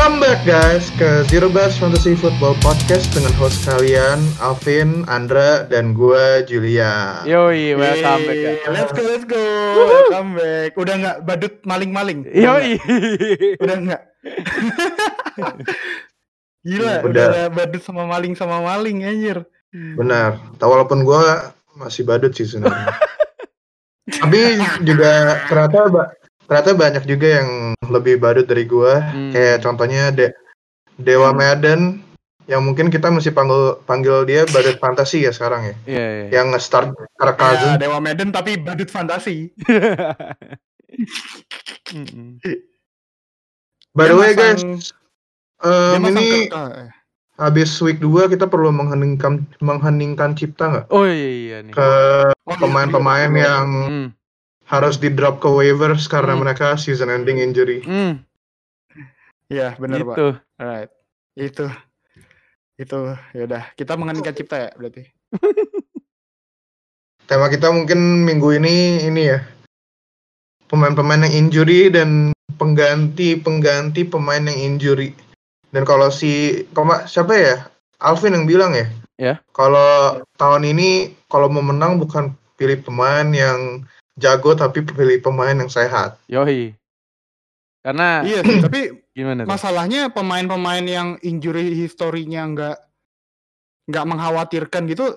Welcome back guys ke Zero Base Fantasy Football Podcast dengan host kalian Alvin, Andra, dan gue Julia. Yoi, welcome back. Yeay, Let's go, let's go. Welcome back. Udah nggak badut maling-maling? Yoi. Udah nggak? Gila, Udah. udah, badut sama maling sama maling anjir. Benar. Tahu walaupun gue masih badut sih sebenarnya. Tapi juga ternyata ternyata banyak juga yang lebih badut dari gue. Hmm. Kayak contohnya De- Dewa Madden yang mungkin kita mesti panggil panggil dia badut fantasi ya sekarang ya. Iya, iya. Yang nge-start Ya, Karakazun. Dewa Medan tapi badut fantasi. By the way guys, masang ini ah, habis week 2 kita perlu mengheningkan mengheningkan cipta nggak Oh iya iya nih. ke oh, iya, pemain-pemain iya, yang Hmm. Harus di drop ke waivers karena Hmm. mereka season ending injury. Hmm. Iya, benar, Pak. Gitu. Alright. Itu. Itu ya udah, kita mengeningkan cipta ya berarti. Tema kita mungkin minggu ini ini ya. Pemain-pemain yang injury dan pengganti-pengganti pemain yang injury. Dan kalau si koma siapa ya? Alvin yang bilang ya. Ya. Kalau tahun ini kalau mau menang bukan pilih pemain yang jago tapi pilih pemain yang sehat. Yoi. Karena Iya sih, tapi gimana tuh? masalahnya pemain-pemain yang injury historinya nggak nggak mengkhawatirkan gitu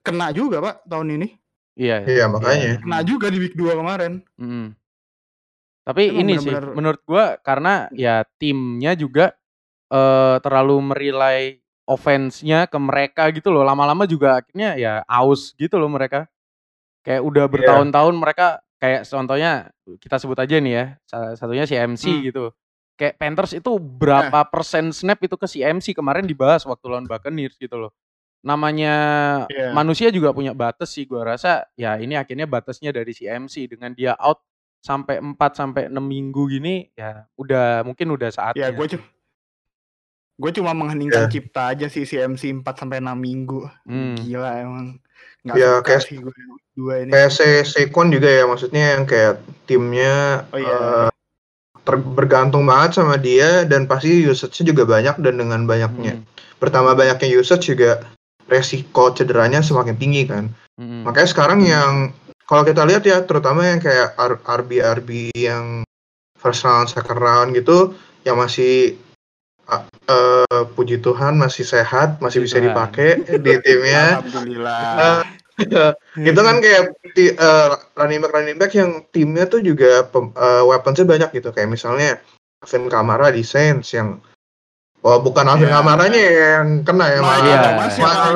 kena juga pak tahun ini Iya. Iya, makanya. kena juga di week 2 kemarin Mm. Tapi Emang ini sih bener-bener- menurut gua karena ya timnya juga eh terlalu merilai offense-nya ke mereka gitu loh. Lama-lama juga akhirnya ya aus gitu loh mereka. Kayak udah Iya. bertahun-tahun mereka kayak contohnya kita sebut aja nih ya. Satunya si MC Hmm. gitu. Kayak Panthers itu berapa persen snap itu ke si MC kemarin dibahas waktu lawan Buccaneers gitu loh. Namanya Iya. manusia juga punya batas sih gua rasa ya ini akhirnya batasnya dari si MC dengan dia out sampai 4 sampai 6 minggu gini ya udah mungkin udah saatnya. ya gue cuma gue cuma mengheningkan Ya. cipta aja sih si MC 4 sampai 6 minggu Hmm. gila emang nggak Ya, kayak- sih gue dua ini Kayak se Sekon juga ya maksudnya yang kayak timnya oh iya ter- bergantung banget sama dia dan pasti usage-nya juga banyak dan dengan banyaknya Hmm. bertambah banyaknya usage juga resiko cederanya semakin tinggi kan. Hmm. Makanya sekarang yang kalau kita lihat ya terutama yang kayak RB RB yang first round, second round gitu yang masih uh, eh, puji Tuhan masih sehat, masih Puji bisa Tuhan. dipakai di timnya. alhamdulillah Eh, itu kan kayak ti- eh, running back running back yang timnya tuh juga pem- eh, weaponsnya banyak gitu kayak misalnya Alvin Kamara di Saints yang oh bukan Alvin Iya. Kamaranya yang kena ya malah iya. ya.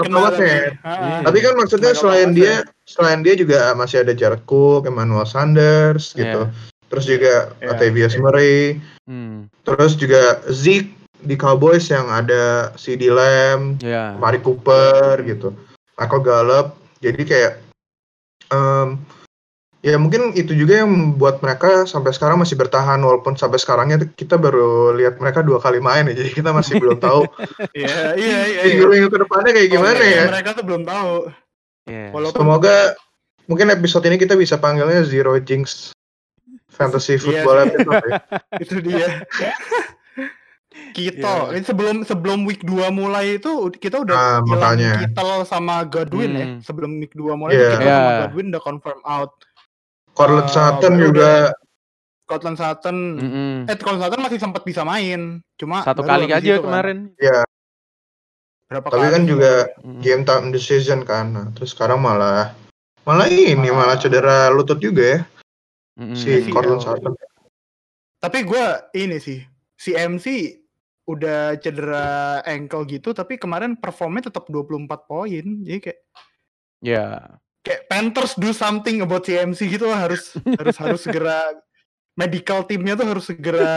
lagi. Ah, tapi kan maksudnya selain dia ya. selain dia juga masih ada Jared Cook, Emmanuel Sanders gitu terus juga Iya. Latavius Murray Hmm. terus juga Zeke di Cowboys yang ada CD Lamb Ya. Mari Cooper gitu, Michael Gallup. Jadi kayak em, ya mungkin itu juga yang membuat mereka sampai sekarang masih bertahan walaupun sampai sekarangnya kita baru lihat mereka dua kali main ya. Jadi kita masih belum tahu iya iya iya iya. minggu-minggu ke depannya kayak gimana Oke, ya. mereka tuh belum tahu Iya. walaupun Semoga mungkin episode ini kita bisa panggilnya Zero Jinx Fantasy Iya Football sih. episode ya. itu dia Kito, ini sebelum sebelum week 2 mulai itu kita udah Ah, makanya. Kittle sama Godwin ya. Hmm. Sebelum week 2 mulai Iya. Kittle sama Iya. Godwin udah confirm out. Cortland Ah, Sutton juga Scotland Sutton Mm-mm. eh Scotland Sutton masih sempat bisa main. Cuma Satu kali aja itu kan. kemarin. Berapa tapi kali kan juga. Mm. game time decision kan. Nah, terus sekarang malah malah ini malah cedera lutut juga ya Mm-mm. si Iya. Cortland Sutton. Tapi gua ini sih si MC udah cedera ankle gitu tapi kemarin performnya tetap 24 poin. Jadi kayak Ya. kayak Panthers do something about CMC gitu lah, harus harus harus segera medical timnya tuh harus segera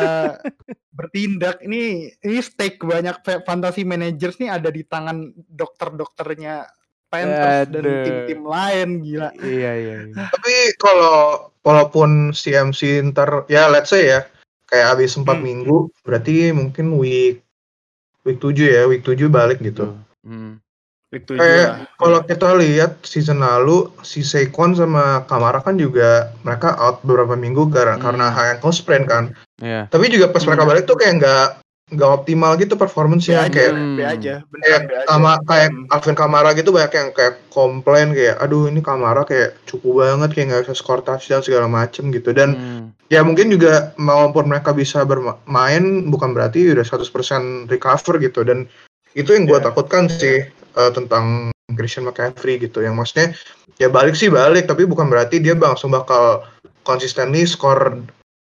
bertindak ini ini stake banyak fa- fantasy managers nih ada di tangan dokter-dokternya Panthers dan Aduh. tim-tim lain gila Iya iya. iya. Tapi kalau walaupun CMC ntar ya let's say ya kayak habis 4 Hmm. minggu berarti mungkin week week 7 ya, week 7 balik gitu. Hmm. Week tujuh Kayak lah. kalau kita lihat season lalu si Saquon sama Kamara kan juga mereka out beberapa minggu karena Hmm. karena high ankle sprain kan. Iya. Tapi juga pas mereka Hmm. balik tuh kayak nggak nggak optimal gitu performance-nya aja, kayak Hmm. B aja, kayak aja. sama kayak Hmm. Alvin Kamara gitu banyak yang kayak komplain kayak aduh ini Kamara kayak cukup banget kayak nggak bisa skor touchdown segala macem gitu dan Hmm. ya mungkin juga maupun mereka bisa bermain bukan berarti udah 100% recover gitu dan itu yang gue Ya. takutkan sih eh, tentang Christian McCaffrey gitu yang maksudnya ya balik sih balik tapi bukan berarti dia langsung bakal consistently skor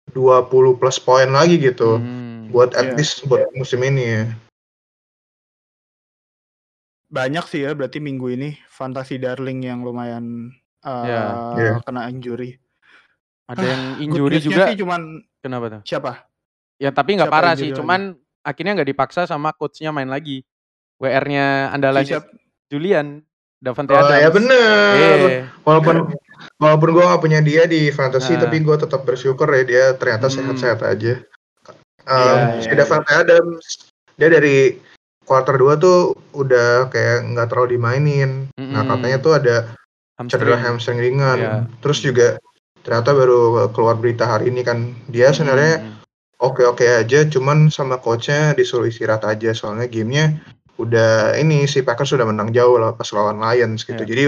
20 plus poin lagi gitu Hmm. Buat at Iya. least buat musim ini ya Banyak sih ya berarti minggu ini fantasi darling yang lumayan eh, Ya. Ya. kena injury. Ada yang Good injury juga. sih cuman Kenapa tuh? siapa? Ya tapi nggak parah sih, lagi? cuman akhirnya nggak dipaksa sama coachnya main lagi. WR-nya Si andalannya? Julian, Davante oh Adams. ya bener Iya. walaupun walaupun gue gak punya dia di fantasy Nah. tapi gue tetap bersyukur ya dia ternyata Hmm. sehat-sehat aja Um, Iya, si iya, Davante Adams dia dari quarter 2 tuh udah kayak nggak terlalu dimainin nah Mm-mm. katanya tuh ada cedera Hamstring. ringan Iya. terus juga ternyata baru keluar berita hari ini kan dia sebenarnya Mm-mm. oke-oke aja cuman sama coachnya disuruh istirahat aja soalnya gamenya udah ini si Packers sudah menang jauh lah pas lawan Lions gitu Iya. jadi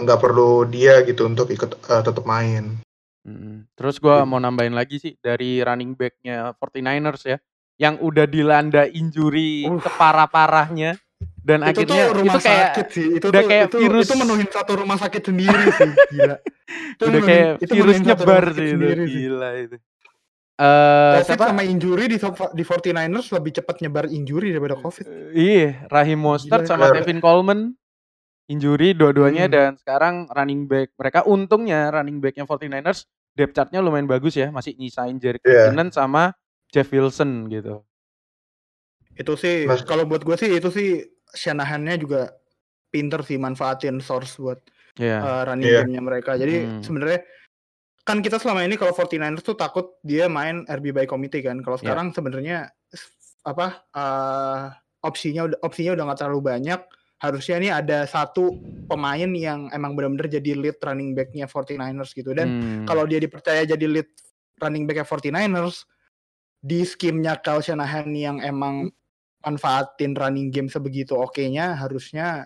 nggak perlu dia gitu untuk ikut eh, tetap main Mm-mm. Terus gua Gitu. mau nambahin lagi sih dari running back-nya 49ers ya, yang udah dilanda injury Uh. keparah-parahnya dan itu akhirnya tuh rumah itu kayak sakit sih. Itu udah tuh kayak itu, virus. itu menuhin satu rumah sakit sendiri sih, gila. Itu udah menuhin- kayak itu virus menuhin satu nyebar rumah sakit sih itu sendiri sih. gila itu. Eh Covid siapa? sama injury di di 49ers lebih cepat nyebar injury daripada Covid. Eh, Iya, Rahim Mostert Gila, sama gila. Tevin Coleman injury dua-duanya Hmm. dan sekarang running back mereka untungnya running backnya 49ers depth chartnya lumayan bagus ya masih nyisain Jerick Iya. McKinnon sama Jeff Wilson gitu. Itu sih Mas- kalau buat gue sih itu sih Shanahan-nya juga pinter sih manfaatin source buat Iya. uh, running Iya. game-nya mereka. Jadi Hmm. sebenarnya kan kita selama ini kalau 49ers tuh takut dia main RB by committee kan. Kalau Iya. sekarang sebenarnya s- apa uh, opsinya udah opsinya udah nggak terlalu banyak. Harusnya ini ada satu pemain yang emang benar-benar jadi lead running back-nya 49ers gitu. Dan Hmm. kalau dia dipercaya jadi lead running back 49ers di skimnya Kyle Shanahan yang emang manfaatin running game sebegitu oke-nya harusnya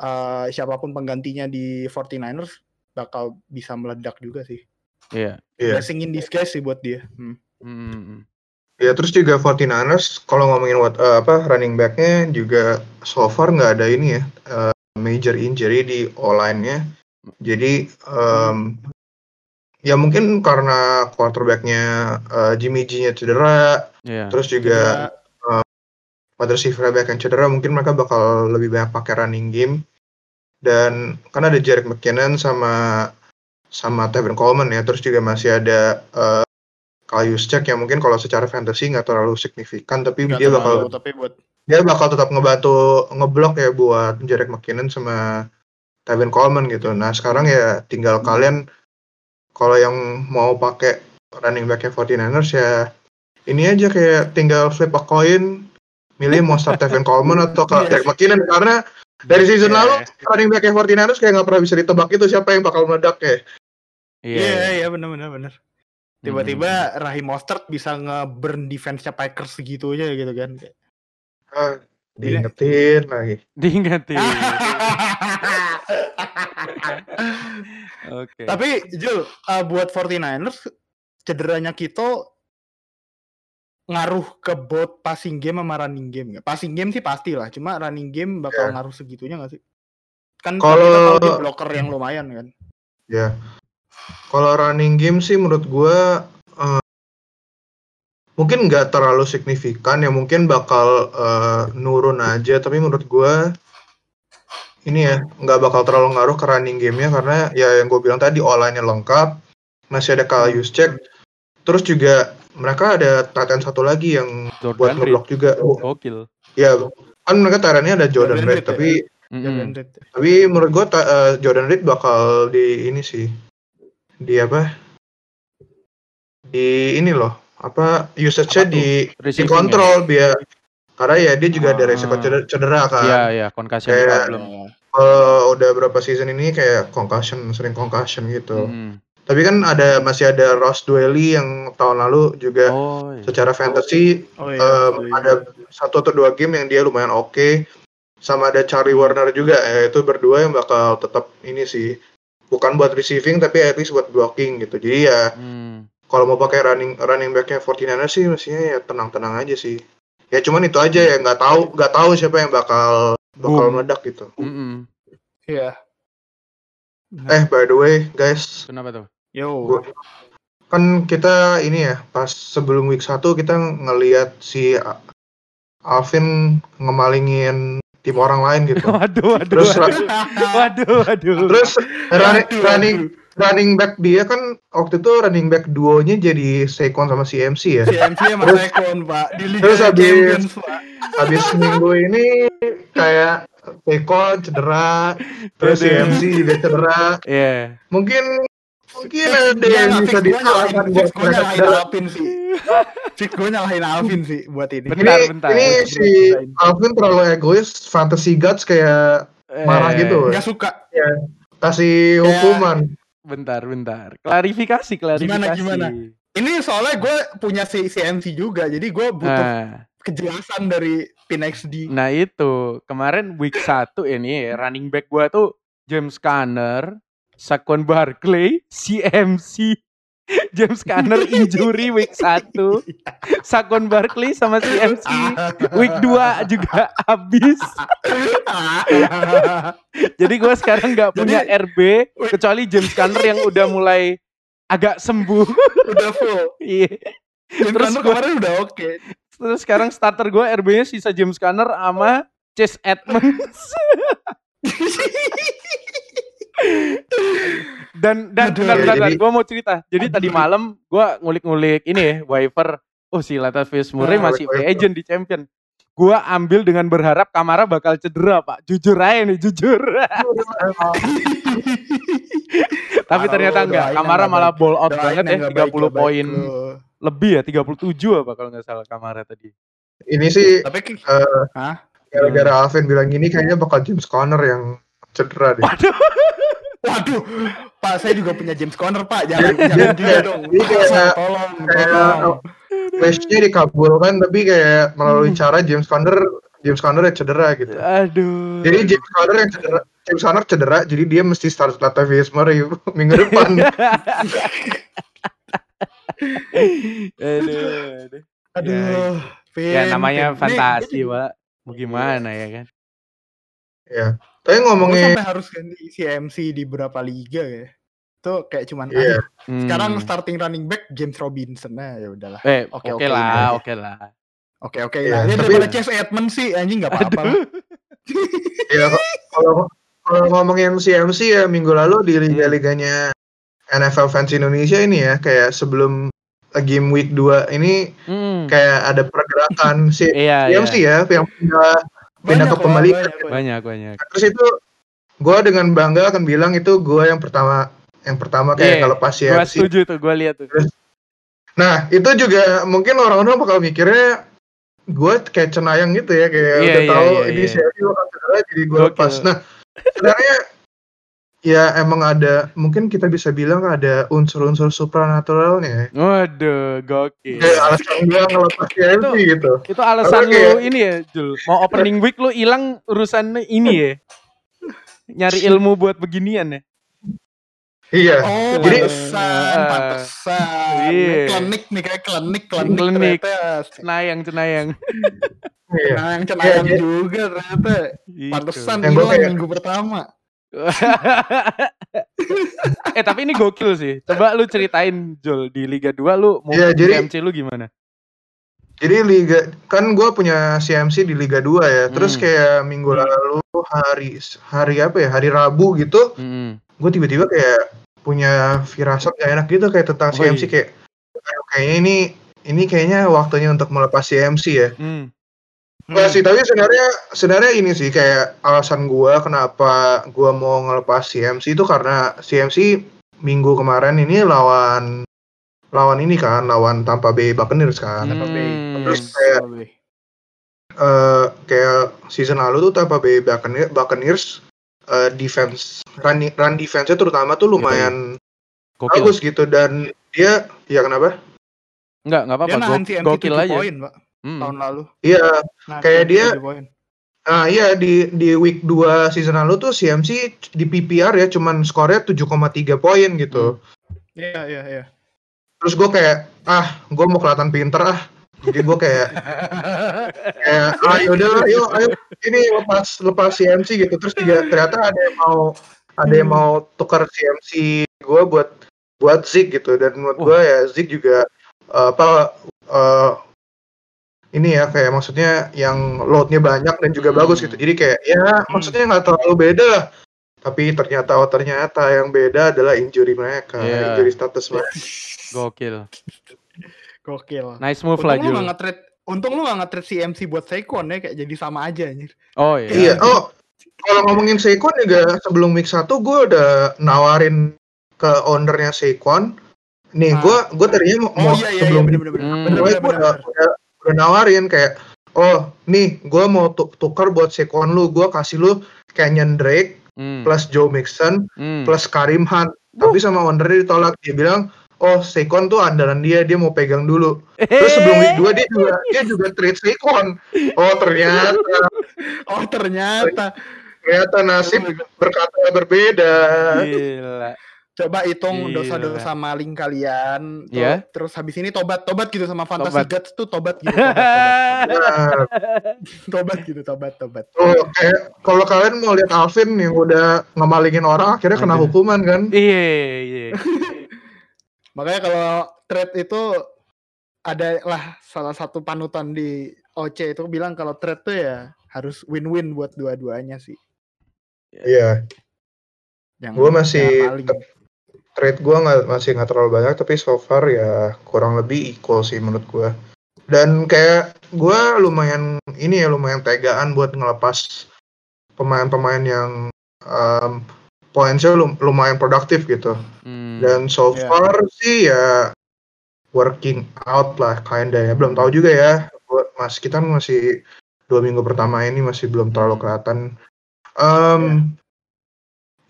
eh, siapa pun penggantinya di 49ers bakal bisa meledak juga sih. Iya. Iya. Blessing in disguise sih buat dia. Hmm. Hmm, hmm. Ya terus juga 49ers kalau ngomongin what, eh, apa running back-nya juga so far nggak ada ini ya eh, major injury di O-line-nya. Jadi em, ya mungkin karena quarterback-nya eh, Jimmy G-nya cedera, Iya. terus juga Cedera. wide receiver back yang cedera, mungkin mereka bakal lebih banyak pakai running game. Dan kan ada Jerick McKinnon sama sama Tevin Coleman ya, terus juga masih ada eh, Kyle Juszczyk yang mungkin kalau secara fantasy nggak terlalu signifikan, tapi Nggak dia terlalu, bakal tapi buat dia bakal tetap ngebantu ngeblok ya buat Jerick McKinnon sama Tevin Coleman gitu. Nah sekarang ya tinggal Hmm. kalian kalau yang mau pakai running backnya 49ers ya ini aja kayak tinggal flip a coin milih mau start Tevin Coleman atau ke Iya. Jerick McKinnon karena dari season Iya. lalu running backnya 49ers kayak nggak pernah bisa ditebak itu siapa yang bakal meledak ya. Iya. Iya, iya benar benar benar. Tiba-tiba Rahim Mostert bisa nge-burn defense-nya Packers segitu aja gitu kan. Ah, diingetin lagi. Diingetin. Oke. Tapi Jul, uh, buat 49ers cederanya kita ngaruh ke both passing game sama running game nggak? Passing game sih pasti lah, cuma running game bakal Ya. ngaruh segitunya nggak sih? Kan Kalau- blocker yang lumayan kan. Ya. Kalau running game sih menurut gua eh, mungkin nggak terlalu signifikan ya mungkin bakal eh, nurun aja tapi menurut gua ini ya nggak bakal terlalu ngaruh ke running gamenya karena ya yang gue bilang tadi online-nya lengkap masih ada Kyle Juszczyk terus juga mereka ada Titan satu lagi yang buat Jordan Reed. ngeblok juga Gokil. ya kan mereka Titannya ada Jordan Jordan Reed Reed ya? tapi Mm-mm. Jordan Reed. tapi menurut gua ta- eh, Jordan Reed bakal di ini sih di apa di ini loh apa usage-nya Apa di Receiving dikontrol biar karena ya dia juga ada Ah. resiko cedera, cedera kan Iya, iya, concussion Kayak- problem. kalau udah berapa season ini kayak concussion sering concussion gitu Mm. Tapi kan ada masih ada Ross Dwelly yang tahun lalu juga Oh, iya. secara fantasy Oh iya. em, ada satu atau dua game yang dia lumayan oke. Sama ada Charlie Warner juga, ya itu berdua yang bakal tetap ini sih. Bukan buat receiving tapi at least buat blocking gitu. Jadi ya Hmm. kalau mau pakai running running backnya 49ers sih mestinya ya tenang-tenang aja sih. Ya cuman itu aja ya nggak tahu nggak tahu siapa yang bakal bakal Boom. meledak gitu. Iya. Eh by the way guys, Kenapa tuh? Yo. Gua- kan kita ini ya pas sebelum week 1 kita ngelihat si Alvin ngemalingin tim orang lain gitu. Waduh, waduh, Terus waduh, waduh, waduh. Terus running, running running back dia kan waktu itu running back duonya jadi Saquon sama CMC ya. CMC sama Terus- Saquon, Pak. Di Liga terus habis- Champions, Pak. Habis minggu ini kayak Saquon cedera, terus. CMC juga cedera. Iya. Mungkin mungkin ada yang bisa disalahkan buat mereka nyalahin. Alvin sih. Fix gue nyalahin Alvin sih buat ini. Bentar, ini, bentar. ini Bentar, si bentar. Alvin terlalu egois, fantasy gods kayak marah Eh, gitu. Gak suka. kasih Kayak- hukuman. Bentar, bentar. Klarifikasi, klarifikasi. gimana? Ini soalnya gue punya si CMC juga, jadi gue butuh Nah, kejelasan dari Pin XD. nah itu kemarin week 1 ini running back gua tuh James Conner, Saquon Barkley, CMC. James Conner injury week 1, Saquon Barkley sama CMC. Week 2 juga habis. Jadi gue sekarang nggak punya Jadi- RB kecuali James Conner yang udah mulai agak sembuh. udah full. Iya. James Terus Conner gua- kemarin udah oke. Terus sekarang starter gue RB-nya sisa James Conner sama Chase Edmonds. dan dan Aduh, bentar, bentar, jadi- gue mau cerita. Jadi Aduh. tadi malam gue ngulik-ngulik ini ya, waiver. Oh si Latavius Murray Nah, masih free agent di champion. Gue ambil dengan berharap Kamara bakal cedera pak. Jujur aja nih, jujur. Tapi ternyata enggak. Kamara malah ball out banget ya. yang nggak 30 baik, nggak baik poin lebih ya. 37 apa kalau nggak salah Kamara tadi. Ini sih Tapi eh, Hah? gara-gara Alvin bilang gini kayaknya bakal James Conner yang cedera deh. Waduh, Pak saya juga punya James Conner Pak, jangan jangan juga kayak- dong. dia kayak- tolong, kayak tolong. wish-nya dikabulkan tapi kayak melalui cara James Conner James Conner yang cedera gitu. Aduh. Jadi James Conner yang cedera James Conner cedera jadi dia mesti start Latavius Murray minggu depan. aduh, aduh. Aduh, Vin, Ya namanya fantasi, Pak. Mau gimana ya kan? ya. Tapi Gue ngomongin sampai harus ganti CMC di beberapa liga ya. Itu kayak cuman Iya. aduh, sekarang Hmm. starting running back James Robinson nah ya udahlah. Eh, Oke, oke oke, lah, iya. oke lah. Oke oke Iya, lah. Ya tapi- daripada Chase Edmonds sih anjing nggak apa-apa. lah. ya kalau kalau ngomongin CMC ya minggu lalu di Hmm. liga-liganya NFL fans Indonesia ini ya kayak sebelum game week 2 ini Hmm. kayak ada pergerakan si Iya, CMC iya. ya yang pindah Banyak ke pembalikan. banyak, banyak. Terus itu gue dengan bangga akan bilang itu gue yang pertama yang pertama kayak Iya, kalau pas Gua CMC. setuju tuh, gua lihat tuh. Nah itu juga mungkin orang-orang bakal mikirnya gue kayak cenayang gitu ya kayak Iya, udah iya, tahu iya, ini bakal cedera jadi gue lepas. Nah sebenarnya ya emang ada mungkin kita bisa bilang ada unsur-unsur supranaturalnya. ya. Waduh, gokil. Kayak alasan gue ngelepas CMC gitu. Itu alasan Karena lu ini ya, Jul. Mau opening week lu hilang urusan ini ya. Nyari ilmu buat beginian ya. Iya. Oh, Jadi- pantesan, Eh, pantesan. iya. Ini Klinik nih kayak klinik, klinik, Klinik. ternyata. Cenayang, cenayang. Iya. Nah, yang cenayang Iya, iya. juga ternyata. Gitu. Pantesan hilang minggu pertama. eh tapi ini gokil sih. Coba lu ceritain Jul di Liga 2 lu mau Iya, jadi- CMC lu gimana? Jadi liga kan gue punya CMC di Liga 2 ya. Terus Hmm. kayak minggu lalu hari hari apa ya? Hari Rabu gitu, Hmm. gue tiba-tiba kayak punya firasat gak enak gitu kayak tentang Oh, CMC kayak "Ayo, kayaknya ini ini kayaknya waktunya untuk melepas CMC ya. Hmm. Enggak sih, tapi sebenarnya sebenarnya ini sih kayak alasan gua kenapa gua mau ngelepas CMC itu karena CMC minggu kemarin ini lawan lawan ini kan, lawan Tampa Bay Buccaneers kan. Tampa Bay. Hmm. Terus kayak eh kayak season lalu tuh Tampa Bay Buccaneers, Buccaneers eh, defense run run defense-nya terutama tuh lumayan Gokil. bagus gitu dan dia ya kenapa? Enggak, enggak Dia apa-apa. nahan Go- CMC Gokil 7 aja. poin, Pak, Hmm. tahun lalu. Iya, Nah, Kayak dia- 7 poin. nah iya di di week 2 season lalu tuh CMC di PPR ya cuman skornya 7,3 poin gitu. Iya, iya, iya. Terus gue kayak ah gue mau kelihatan pinter ah. Jadi gue kayak kayak ah yaudah ayo ayo ini lepas lepas CMC gitu terus juga ternyata ada yang mau ada yang mau tukar CMC gue buat buat Zik gitu dan menurut gue ya Zik juga eh, apa eh, ini ya kayak maksudnya yang loadnya banyak dan juga Hmm. bagus gitu jadi kayak ya maksudnya nggak terlalu beda lah tapi ternyata oh ternyata yang beda adalah injury mereka Iya. injury status mereka Gokil. Gokil. Nice move Untung lah lu Jul. Untung lu gak nge-trade CMC buat Saquon ya kayak jadi sama aja anjir. Oh iya. Iya. Oh, kalau ngomongin Saquon juga sebelum week 1 gue udah nawarin ke ownernya Saquon. Nih, Ah. gue gue tadinya mau, Oh iya iya iya sebelum bener bener bener. Hmm. Bener gue bener udah, bener. Udah, nawarin kayak, oh nih gue mau tu- tukar buat Saquon lu, gue kasih lu Kenyon Drake Hmm. plus Joe Mixon Hmm. plus Karim Hunt. Tapi sama ownernya ditolak. Dia bilang, oh Saquon tuh andalan dia, dia mau pegang dulu. Terus sebelum week 2 dia juga dia juga trade Saquon. Oh ternyata Oh ternyata. ternyata nasib berkata berbeda. Gila. Coba hitung dosa-dosa maling kalian. tuh. Iya. Terus habis ini tobat tobat gitu sama Fantasy Tobat. Gods tuh tobat gitu. Tobat, tobat, tobat gitu tobat tobat. kayak kalau kalian mau lihat Alvin yang udah ngemalingin orang akhirnya kena Aduh. hukuman kan? Iya, iya. Makanya kalau trade itu ada lah salah satu panutan di OC itu bilang kalau trade tuh ya harus win-win buat dua-duanya sih. Iya, Jangan, Gua masih. Trade gua nggak masih nggak terlalu banyak tapi so far ya kurang lebih equal sih menurut gua. Dan kayak gua lumayan ini ya lumayan tegaan buat ngelepas pemain-pemain yang um, poinnya lum- lumayan produktif gitu. Hmm. Dan so Iya. far sih ya working out lah kinda ya. Belum tahu juga ya. Gua- Mas kita masih dua minggu pertama ini masih belum terlalu kelihatan. Em,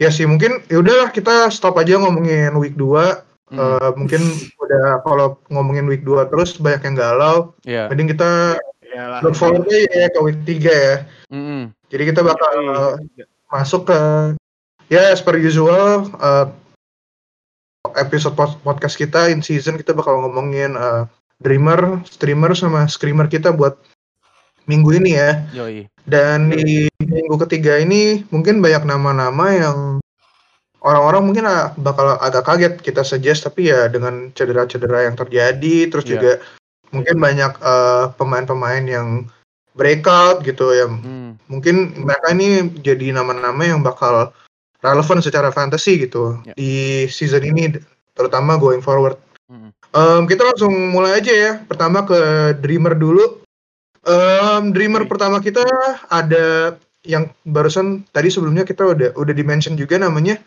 Ya sih mungkin ya udahlah kita stop aja ngomongin week 2. Hmm. Eh, mungkin udah kalau ngomongin week 2 terus banyak yang galau. Iya. Mending kita Iyalah. look forward aja ya ke week 3 ya. Mm-mm. Jadi kita bakal Iya. masuk ke ya as per usual uh, episode pod- podcast kita in season kita bakal ngomongin uh, dreamer, streamer sama screamer kita buat minggu ini ya. Yoi. Dan di minggu ketiga ini mungkin banyak nama-nama yang orang-orang mungkin bakal agak kaget kita suggest tapi ya dengan cedera-cedera yang terjadi terus Iya. juga mungkin banyak uh, pemain-pemain yang breakout gitu yang Hmm. mungkin mereka ini jadi nama-nama yang bakal relevan secara fantasy gitu Ya. di season ini terutama going forward. Hmm. Em, kita langsung mulai aja ya. Pertama ke Dreamer dulu. Em, Dreamer pertama kita ada yang barusan tadi sebelumnya kita udah udah dimention juga namanya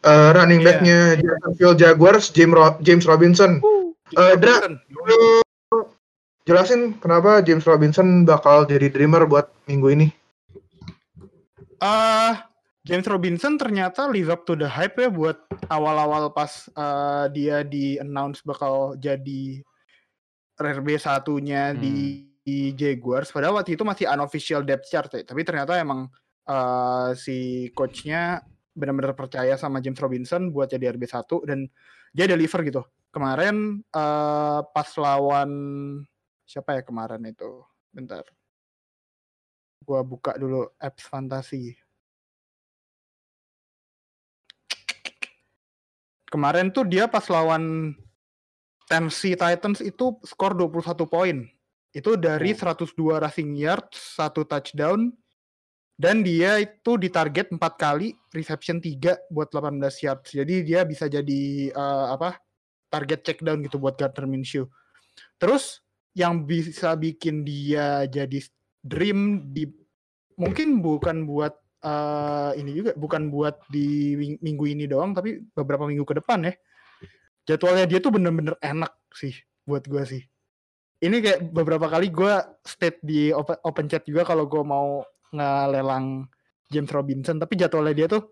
eh, running Iya. backnya Jacksonville Jaguars James Ro- James Robinson. Eh, Dra, lu jelasin kenapa James Robinson bakal jadi Dreamer buat minggu ini? Ah, James Robinson ternyata live up to the hype ya buat awal-awal pas eh, dia di announce bakal jadi RB satunya Hmm. di, di Jaguars. Padahal waktu itu masih unofficial depth chart ya. Tapi ternyata emang eh, si coachnya benar-benar percaya sama James Robinson buat jadi RB 1 dan dia deliver gitu. Kemarin eh, pas lawan siapa ya kemarin itu? Bentar. Gua buka dulu apps fantasi. Kemarin tuh dia pas lawan Tennessee Titans itu skor 21 poin. Itu dari 102 rushing yards, satu touchdown, dan dia itu ditarget 4 kali, reception 3 buat 18 yards. Jadi dia bisa jadi eh, apa? target check down gitu buat Gardner Minshew. Terus yang bisa bikin dia jadi dream di mungkin bukan buat eh, ini juga bukan buat di ming- minggu ini doang tapi beberapa minggu ke depan ya jadwalnya dia tuh bener-bener enak sih buat gua sih ini kayak beberapa kali gua state di open, open chat juga kalau gua mau ngelelang James Robinson tapi jadwalnya dia tuh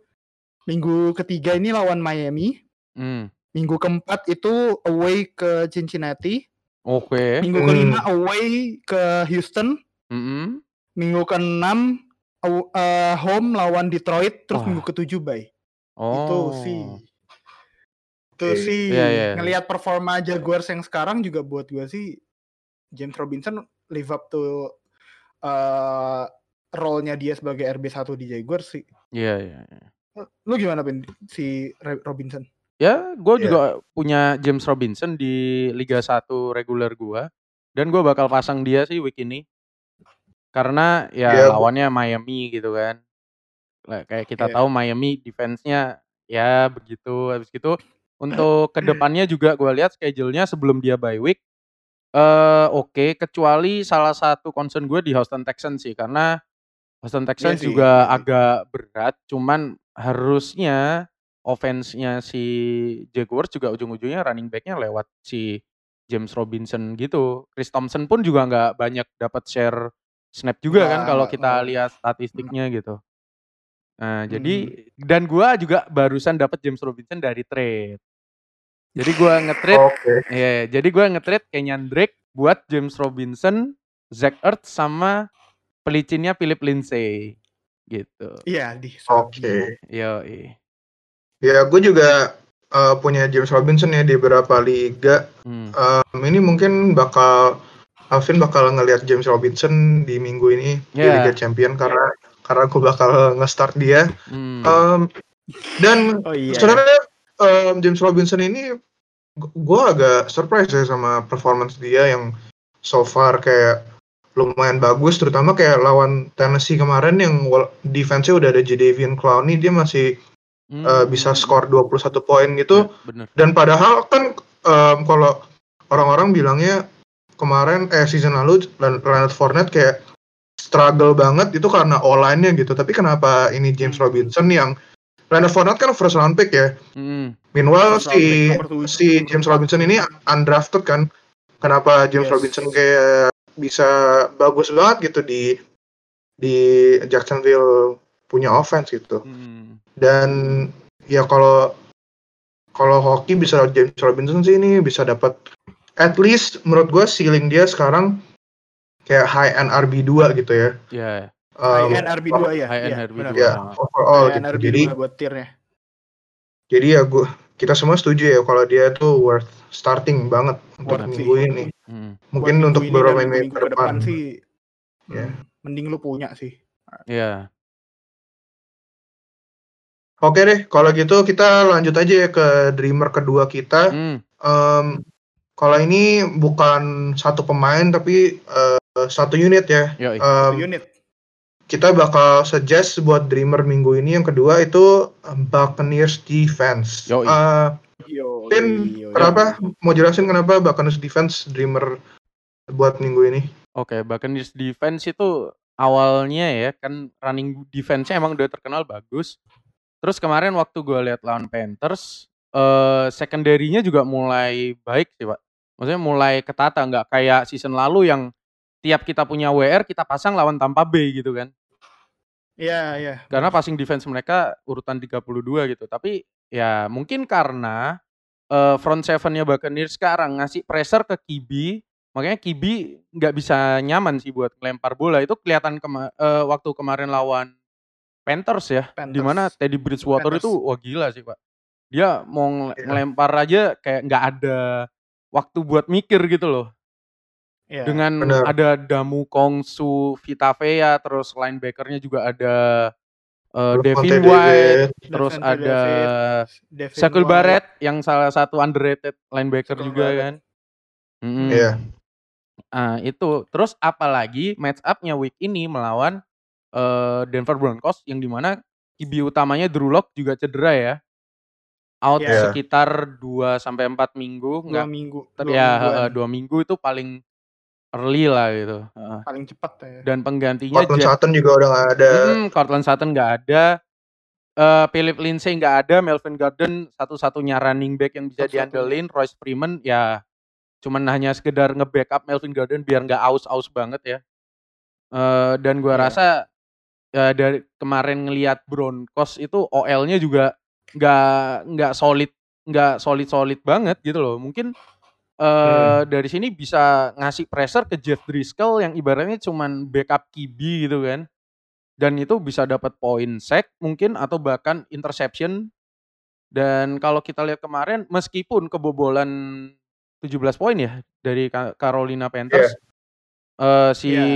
minggu ketiga ini lawan Miami Hmm. Minggu keempat itu away ke Cincinnati. Oke. Minggu Hmm. kelima away ke Houston. Mm-mm. Minggu keenam eh, home lawan Detroit. Terus Wah. minggu ketujuh bye. Oh. Itu sih. Itu Oke. sih Iya, iya. ngelihat performa Jaguars yang sekarang juga buat gua sih James Robinson live up to eh role-nya dia sebagai RB1 di Jaguars sih. Iya, iya. iya. Lu gimana Ben si Robinson? Ya, gue Iya. juga punya James Robinson di Liga 1 reguler gua dan gue bakal pasang dia sih week ini. Karena ya gua- lawannya Miami gitu kan. Lah, kayak kita Iya. tahu Miami defense-nya ya begitu. Habis gitu untuk ke depannya juga gue lihat schedule-nya sebelum dia bye week eh oke kecuali salah satu concern gue di Houston Texans sih karena Houston Texans sih, juga iya agak berat cuman harusnya offense-nya si Jaguars juga ujung-ujungnya running back-nya lewat si James Robinson gitu. Chris Thompson pun juga nggak banyak dapat share snap juga kan Nggak- kalau nggak- kita nggak- lihat statistiknya gitu. Nah, Hmm. jadi dan gua juga barusan dapat James Robinson dari trade. Jadi gua nge-trade Oke. Iya, jadi gue nge-trade Kenyan Drake buat James Robinson, Zach Ertz sama pelicinnya Philip Lindsay gitu. Iya di Oke. Yo, Ya, gue juga eh, punya James Robinson ya di beberapa liga. hmm. Em, ini mungkin bakal Alvin bakal ngelihat James Robinson di minggu ini di Ya. Liga Champion karena karena gue bakal nge-start dia. hmm. Em, dan Oh iya. sebenarnya em, James Robinson ini gue agak surprise ya sama performance dia yang so far kayak lumayan bagus terutama kayak lawan Tennessee kemarin yang defense-nya udah ada Jadavian Clowney dia masih Hmm. eh, bisa skor 21 poin gitu Ya, bener. dan padahal kan em, kalau orang-orang bilangnya kemarin eh season lalu Leonard Fournette kayak struggle banget itu karena O-line-nya gitu tapi kenapa ini James Hmm. Robinson yang Leonard Fournette kan first round pick ya Hmm. Meanwhile First si si James Robinson ini undrafted kan. Kenapa James Yes. Robinson kayak bisa bagus banget gitu di di Jacksonville punya offense gitu. Hmm. Dan ya kalau kalau hoki bisa James Robinson sih ini bisa dapat at least menurut gue ceiling dia sekarang kayak high end RB2 gitu ya. Ya, Um, High end RB2 ya. high end iya, RB2. benar. ya overall end gitu. RB2 Jadi buat tiernya. jadi ya gue kita semua setuju ya kalau dia tuh worth starting banget untuk Worth minggu sih. ini. Hmm. Mungkin Buat untuk minggu beberapa dan minggu minggu ke depan. sih Ya. hmm, mending lu punya sih. Ya. Oke deh, kalau gitu kita lanjut aja ya ke dreamer kedua kita. Hmm. Em, kalau ini bukan satu pemain tapi eh, satu unit ya. Yo, Em, unit. Kita bakal suggest buat dreamer minggu ini yang kedua itu Buccaneers defense. Yoi. Eh, Yo, Pin, yo, yo. kenapa? Mau jelasin kenapa Buccaneers defense dreamer buat minggu ini? Oke, Buccaneers defense itu awalnya ya kan running defense-nya emang udah terkenal bagus. Terus kemarin waktu gue lihat lawan Panthers, eh secondary-nya juga mulai baik sih, Pak. Maksudnya mulai ketata, nggak kayak season lalu yang tiap kita punya WR kita pasang lawan Tampa Bay gitu kan. Iya, iya. Karena passing defense mereka urutan 32 gitu. Tapi ya mungkin karena eh, front seven-nya Buccaneers sekarang ngasih pressure ke Kibi, makanya Kibi nggak bisa nyaman sih buat melempar bola. Itu kelihatan kema- eh, waktu kemarin lawan Panthers ya, Panthers. di mana Teddy Bridgewater Panthers. itu wah gila sih, Pak. Dia mau Iya. ngelempar aja kayak nggak ada waktu buat mikir gitu loh. Iya. Dengan bener. ada Damu Kongsu, Vita Vea, terus linebackernya juga ada eh, Terus Devin Monte White, David. terus ada Devin Shaquille White. Barrett yang salah satu underrated linebacker Shaquille juga Barrett. kan. Iya. Ah, itu terus apalagi match up-nya week ini melawan eh, Denver Broncos yang di mana QB utamanya Drew Lock juga cedera ya. Out Iya. sekitar 2 sampai 4 minggu, enggak minggu. ter- dua ya mingguan. eh, dua minggu itu paling early lah gitu. Heeh. paling cepat ya. Dan penggantinya Cortland Jeff- Sutton juga udah nggak ada. Hmm, Cortland Sutton nggak ada. Eh Philip Lindsay nggak ada, Melvin Gordon satu-satunya running back yang bisa diandelin, Royce Freeman ya cuman hanya sekedar nge-backup Melvin Gordon biar nggak aus-aus banget ya. Eh dan gua Iya. rasa ya dari kemarin ngelihat Broncos itu OL-nya juga nggak nggak solid nggak solid-solid banget gitu loh. Mungkin eh dari sini bisa ngasih pressure ke Jeff Driscoll yang ibaratnya cuman backup QB gitu kan. Dan itu bisa dapat poin sack mungkin atau bahkan interception. Dan kalau kita lihat kemarin meskipun kebobolan 17 poin ya dari Carolina Panthers eh si Iya.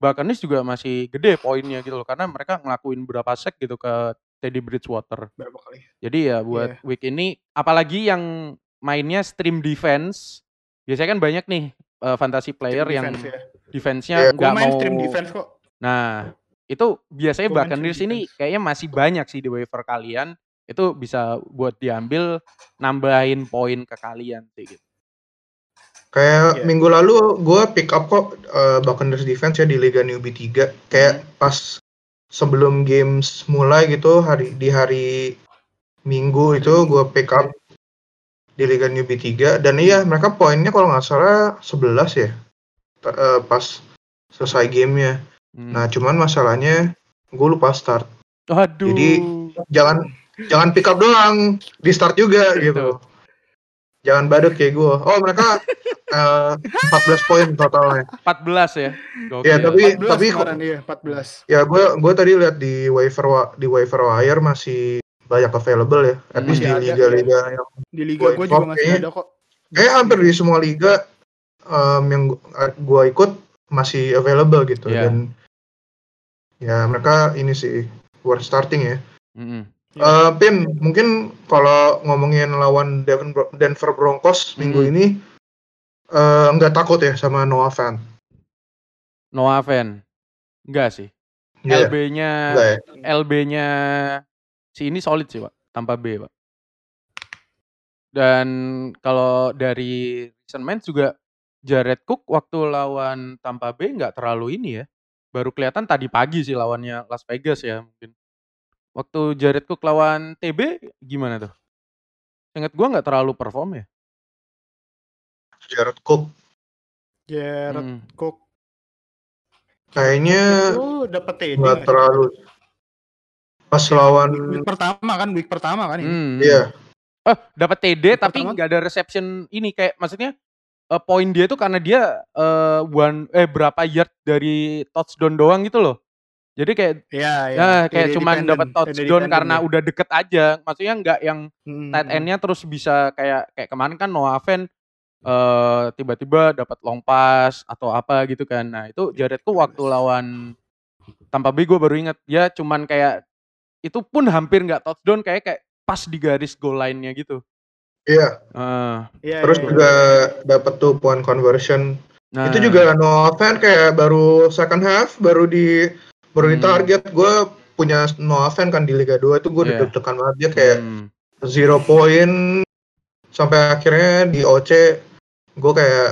Buccaneers juga masih gede poinnya gitu loh karena mereka ngelakuin berapa sack gitu ke Teddy Bridgewater. Berapa kali? Jadi ya buat Iya. week ini apalagi yang mainnya stream defense, biasanya kan banyak nih eh, fantasy player Stream yang defense ya. defense-nya. Gua nggak main mau stream defense kok. Nah, itu biasanya Gua main Buccaneers stream ini defense. kayaknya masih banyak sih di waiver kalian. Itu bisa buat diambil nambahin poin ke kalian sih gitu. Kayak Iya. minggu lalu gue pick up kok uh, Buccaneers defense ya di Liga Newbie 3. Kayak pas sebelum games mulai gitu hari di hari Minggu itu gue pick up di Liga Newbie 3 dan iya mereka poinnya kalau nggak salah 11 ya. Uh, pas selesai gamenya. Hmm. Nah cuman masalahnya gue lupa start. Aduh. jadi, Jangan jangan pick up doang, di start juga gitu. Jangan badut kayak gue. Oh mereka uh, 14 poin totalnya. 14 ya. Gokil. Ya tapi 14 tapi kemarin iya, 14. ya gue gue tadi lihat di waiver wa- di waiver wire masih banyak available ya. At least Masih di ada, liga-liga yang Di liga Gua gue juga masih kayaknya- ada kok. kayak hampir di semua liga em, yang gue ikut masih available gitu Iya. dan ya mereka ini sih worth starting ya. Mm-mm. Eh, Pin, mungkin kalau ngomongin lawan Denver Broncos minggu Hmm. ini eh, nggak takut ya sama Noah Fan. Noah Fan. Enggak sih. Iya, LB-nya ya? LB-nya si ini solid sih, Pak. Tanpa B, Pak. Dan kalau dari recent match juga Jared Cook waktu lawan Tampa Bay nggak terlalu ini ya. Baru kelihatan tadi pagi sih lawannya Las Vegas ya mungkin. Waktu Jared Cook lawan TB gimana tuh? Ingat gua nggak terlalu perform ya. Jared Cook Jared Mm. Cook kayaknya TD nggak terlalu pas Ya, lawan week pertama kan week pertama kan ini. Hmm. iya Eh, dapat TD Yang tapi nggak ada reception ini kayak maksudnya eh, poin dia tuh karena dia eh one eh berapa yard dari touchdown doang gitu loh. Jadi kayak Iya, iya. ya kayak TD cuman dependent, dapat touchdown karena ya. udah deket aja. Maksudnya nggak yang Hmm, tight end-nya terus bisa kayak kayak kemarin kan Noah Fan eh tiba-tiba dapat long pass atau apa gitu kan. Nah, itu Jared tuh waktu lawan Tampa Bay gue baru ingat dia cuman kayak itu pun hampir nggak touchdown kayak kayak pas di garis goal line-nya gitu. iya Eh, Iya, terus iya, juga dapat tuh point conversion nah, itu juga Noah Fan kayak baru second half baru di baru di Hmm. target gue punya Noah Fan kan di Liga 2 itu gue Iya. udah deg-degan banget dia kayak hmm, zero point sampai akhirnya di OC gue kayak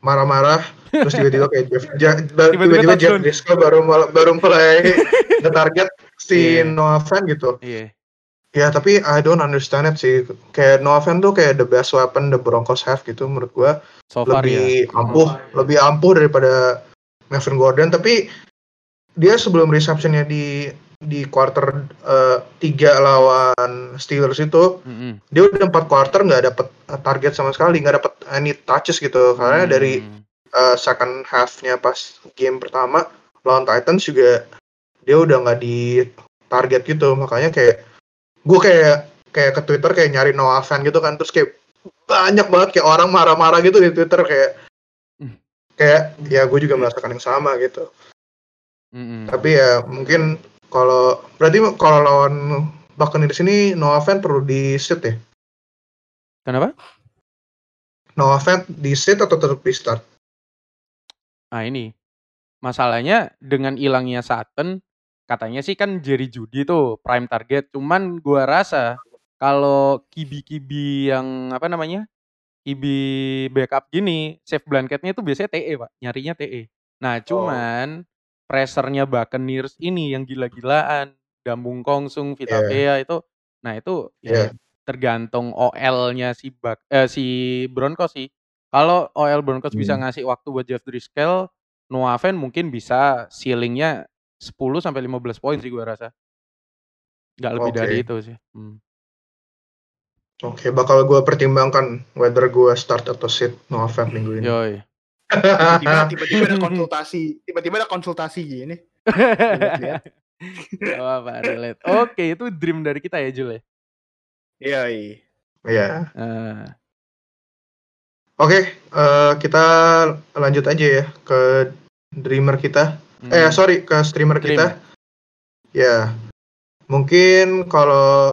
marah-marah terus tiba-tiba kayak Jeff Tiba-tiba Jeff. Driscoll baru baru mulai nge-target si Iya. Noah Fan gitu iya. ya tapi I don't understand it sih kayak Noah Fan tuh kayak the best weapon the Broncos have gitu menurut gue So far ya. lebih ampuh lebih ampuh daripada Melvin Gordon tapi dia sebelum receptionnya di di quarter eh, tiga lawan Steelers itu Mm-mm. dia udah empat quarter nggak dapet eh, target sama sekali nggak dapet any touches gitu karena dari Hmm. eh, second halfnya pas game pertama lawan Titans juga dia udah nggak di target gitu makanya kayak gue kayak kayak ke Twitter kayak nyari Noah fan gitu kan terus kayak banyak banget kayak orang marah-marah gitu di Twitter kayak Hmm. kayak ya gue juga merasakan yang sama gitu Mm-mm. tapi ya mungkin kalau berarti kalau lawan Buccaneers ini Noah fan perlu di sit ya Kenapa? Noah fan di sit atau tetap di start Nah ini masalahnya dengan hilangnya Sutton katanya sih kan Jerry Judy tuh prime target cuman gua rasa kalau kibi-kibi yang apa namanya kibi backup gini safe blanketnya tuh biasanya TE pak nyarinya TE nah cuman pressernya Buccaneers ini yang gila-gilaan Dambung Kongsung Vita Iya. Vea itu nah itu ya Iya. tergantung OL-nya si Buck eh, si Broncos sih kalau OL Broncos bisa Hmm. ngasih waktu buat Jeff Driscoll Noah Fan mungkin bisa ceilingnya 10 sampai 15 poin sih gua rasa. Nggak lebih Oke. dari itu sih. Hmm. Oke, bakal gue pertimbangkan whether gue start atau sit Nova minggu ini. Yoi. Tiba-tiba tiba-tiba ada konsultasi, tiba-tiba ada konsultasi gini. Apa-apa, relate. Oke, itu dream dari kita ya, Jul ya? Iya, iya. Iya. Eh, Oke, eh, kita lanjut aja ya ke dreamer kita. Hmm. Eh, sorry, ke streamer Stream. kita. Ya, mungkin kalau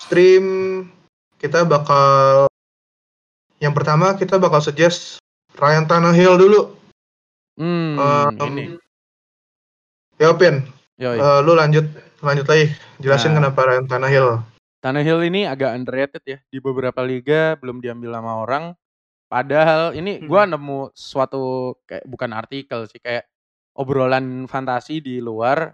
stream kita bakal yang pertama kita bakal suggest Ryan Tannehill dulu. Hmm, Um, ini. Ya, Pin, eh, lu lanjut lanjut lagi. Jelasin Nah. kenapa Ryan Tannehill. Tannehill ini agak underrated ya di beberapa liga belum diambil sama orang. Padahal ini Hmm. gua nemu suatu kayak bukan artikel sih kayak obrolan fantasi di luar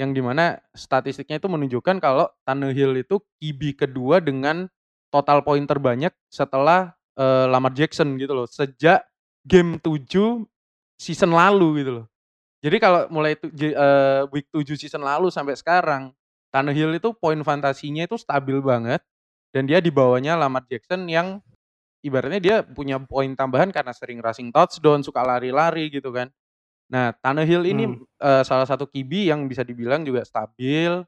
yang di mana statistiknya itu menunjukkan kalau Tannehill itu QB kedua dengan total poin terbanyak setelah eh, Lamar Jackson gitu loh sejak game 7 season lalu gitu loh. Jadi kalau mulai tu, eh, week 7 season lalu sampai sekarang Tannehill itu poin fantasinya itu stabil banget dan dia di bawahnya Lamar Jackson yang ibaratnya dia punya poin tambahan karena sering rushing touchdown, suka lari-lari gitu kan. Nah, Tannehill ini Hmm. eh, salah satu QB yang bisa dibilang juga stabil.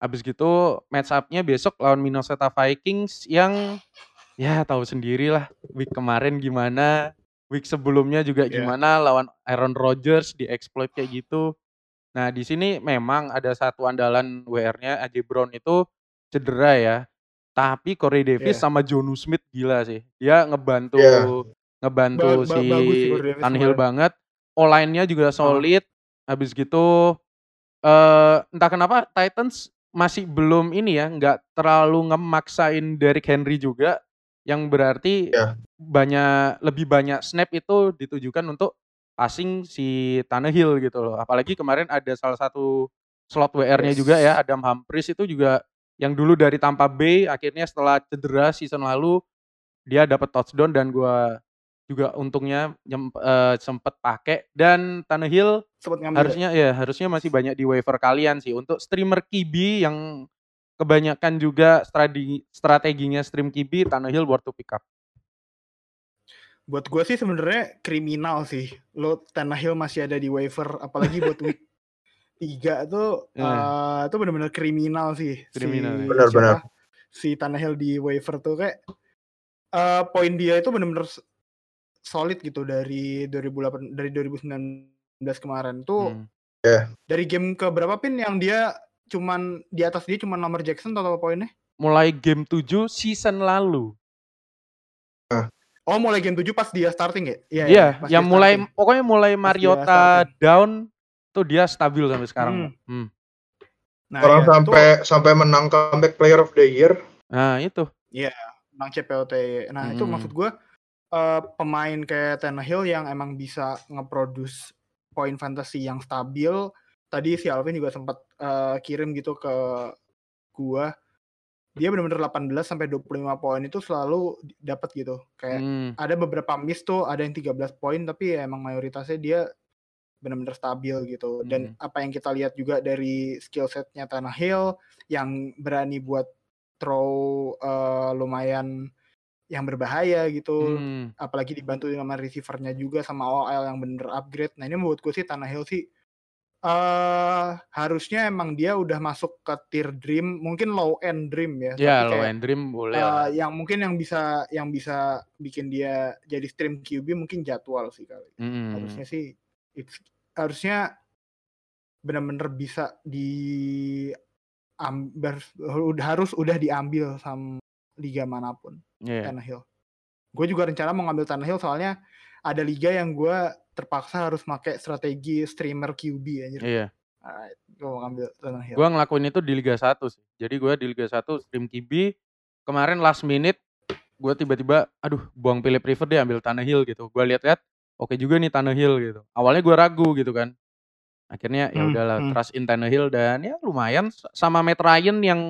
Habis gitu match up-nya besok lawan Minnesota Vikings yang ya tahu sendirilah week kemarin gimana, week sebelumnya juga Iya. gimana lawan Aaron Rodgers di exploit kayak gitu. Nah, di sini memang ada satu andalan WR-nya AJ Brown itu cedera ya. Tapi Corey Davis Iya. sama Jonu Smith gila sih. Dia ngebantu Iya. ngebantu Ba- ba- si Tannehill banget. O-line-nya juga solid. Habis gitu eh entah kenapa Titans masih belum ini ya, nggak terlalu ngemaksain Derrick Henry juga yang berarti Iya. banyak lebih banyak snap itu ditujukan untuk passing si Tannehill gitu loh. Apalagi kemarin ada salah satu slot WR-nya juga Yes. ya, Adam Humphries itu juga yang dulu dari Tampa Bay akhirnya setelah cedera season lalu dia dapat touchdown dan gua juga untungnya nyem, eh, sempet pakai dan Tannehill harusnya ya harusnya masih banyak di waiver kalian sih untuk streamer QB yang kebanyakan juga strategi strateginya stream QB Tannehill worth to pick up. Buat gue sih sebenarnya kriminal sih. Lo Tannehill masih ada di waiver, apalagi buat week 3 tuh Eh. eh, itu benar-benar kriminal sih. Kriminal, si, ya. Benar, siapa? benar. Si Tannehill di waiver tuh kayak eh poin dia itu benar-benar s- solid gitu dari 2008 dari 2019 kemarin tuh Hmm. dari game ke berapa pin yang dia cuman di atas dia cuman Lamar Jackson total poinnya. Mulai game 7 season lalu. Oh mulai game 7 pas dia starting ya? Iya, Iya, pas yang mulai starting. pokoknya mulai Mariota down tuh dia stabil sampai sekarang. Hmm. Hmm. Nah, Orang iya, tuh- sampai sampai menang comeback player of the year. Nah, itu. menang CPOT. Nah, itu Mm. maksud gue eh, pemain kayak Tannehill yang emang bisa ngeproduce poin fantasy yang stabil. Tadi si Alvin juga sempat eh, kirim gitu ke gua. Dia benar-benar 18 sampai 25 poin itu selalu dapat gitu. Kayak Hmm. ada beberapa miss tuh, ada yang 13 poin tapi ya emang mayoritasnya dia benar-benar stabil gitu. Dan apa yang kita lihat juga dari skill setnya Tannehill yang berani buat throw eh, lumayan yang berbahaya gitu. Hmm. Apalagi dibantu sama receivernya juga sama OL yang bener upgrade. Nah ini menurut gue sih Tannehill sih eh harusnya emang dia udah masuk ke tier dream, mungkin low end dream ya. Ya, low kayak, end dream boleh eh, lah. yang mungkin yang bisa yang bisa bikin dia jadi stream QB mungkin jadwal sih kali. Hmm. Harusnya sih it's- harusnya benar-benar bisa di ambil harus udah diambil sama liga mana pun Iya. Tannehill. Gue juga rencana mau ngambil Tannehill soalnya ada liga yang gue terpaksa harus pakai strategi streamer QB anjir. Iya. Alright, gue mau ngambil Tannehill. Gua ngelakuin itu di Liga 1 sih. Jadi gua di Liga 1 stream QB kemarin last minute gua tiba-tiba aduh buang Philip River deh ambil Tannehill gitu. Gua lihat-lihat oke juga nih Tannehill gitu. Awalnya gua ragu gitu kan. Akhirnya ya Hmm, udahlah hmm. trust in Tannehill dan ya lumayan sama Matt Ryan yang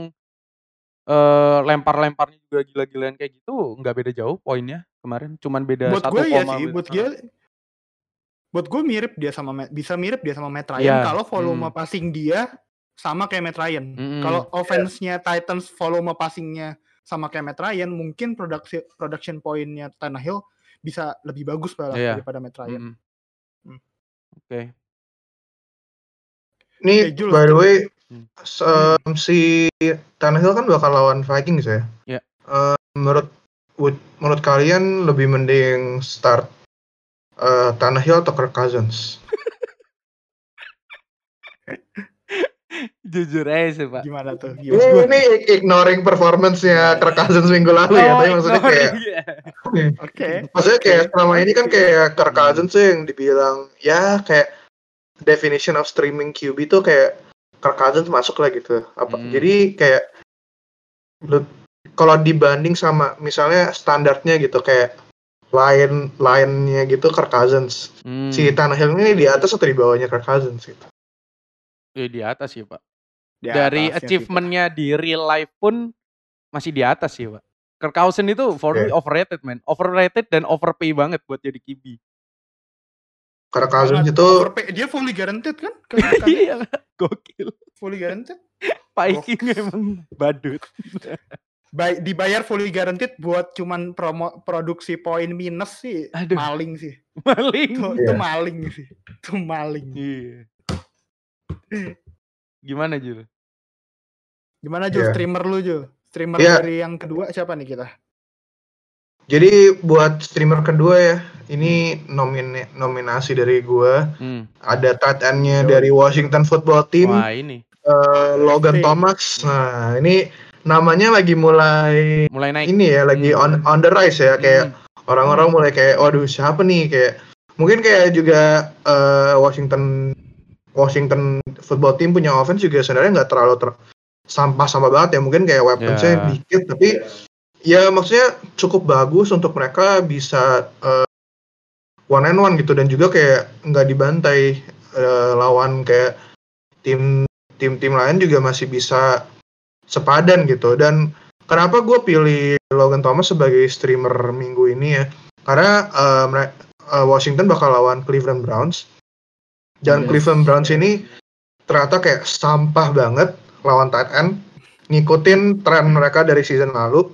eh lempar-lemparnya juga gila-gilaan kayak gitu nggak beda jauh poinnya kemarin cuman beda buat satu gue ya koma sih, gitu. buat dia buat gue mirip dia sama Matt- bisa mirip dia sama Matt Ryan Iya, kalau volume hmm. passing dia sama kayak Matt Ryan. Mm-mm. Kalau offense-nya Titans volume passingnya sama kayak Matt Ryan, mungkin production production pointnya Tannehill bisa lebih bagus malah Iya. daripada Matt Ryan. Mm. Hmm. Oke. Ini Jul, by the way Hmm. se- si Tannehill kan bakal lawan Vikings ya. Iya. Eh, menurut would- menurut kalian lebih mending start eh, Tannehill atau Kirk Cousins? Jujur aja sih, Pak. Gimana tuh? Ini, Gimana? ini ignoring performance-nya Kirk Cousins minggu lalu ya, tapi maksudnya kayak iya. Oke. maksudnya kayak selama ini kan kayak Kirk Cousins tuh yang dibilang ya kayak definition of streaming QB tuh kayak Kirk Cousins masuk lah gitu. Apa Hmm. jadi kayak kalau dibanding sama misalnya standarnya gitu kayak line line-nya gitu Kirk Cousins. Hmm. Si Tannehill ini di atas atau di bawahnya Kirk Cousins gitu. Eh, di atas sih, Pak. Di Dari achievementnya di real life pun masih di atas sih, Pak. Kirk Cousins itu for me Oke. overrated, man. Overrated dan overpay banget buat jadi QB. Pak. Cousins itu dia fully guaranteed kan? Iya, gokil. fully guaranteed. Viking emang badut. Bay- dibayar fully guaranteed buat cuman promo produksi poin minus sih Aduh. maling sih. Maling. Itu, Iya. itu maling sih. Itu maling. Iya. Gimana, Jul? Gimana Jul Iya. streamer lu Jul? Streamer Iya. dari yang kedua siapa nih kita? Jadi buat streamer kedua ya, ini nomin nominasi dari gua. Hmm. Ada tight end-nya dari Washington Football Team. Wah, ini eh, Logan. Thomas. Nah, ini namanya lagi mulai mulai naik. ini ya, lagi on on the rise ya, kayak Hmm. orang-orang mulai kayak, waduh siapa nih kayak mungkin kayak juga eh, Washington Washington Football Team punya offense juga sebenarnya nggak terlalu ter sampah-sampah banget ya, mungkin kayak weaponsnya Ya. dikit, tapi ya maksudnya cukup bagus untuk mereka bisa eh, one and one gitu. Dan juga kayak nggak dibantai eh, lawan kayak tim tim-tim lain juga masih bisa sepadan gitu. Dan kenapa gue pilih Logan Thomas sebagai streamer minggu ini ya? Karena mere- eh, Washington bakal lawan Cleveland Browns. Dan Yes. Cleveland Browns ini ternyata kayak sampah banget lawan tight end ngikutin tren mereka dari season lalu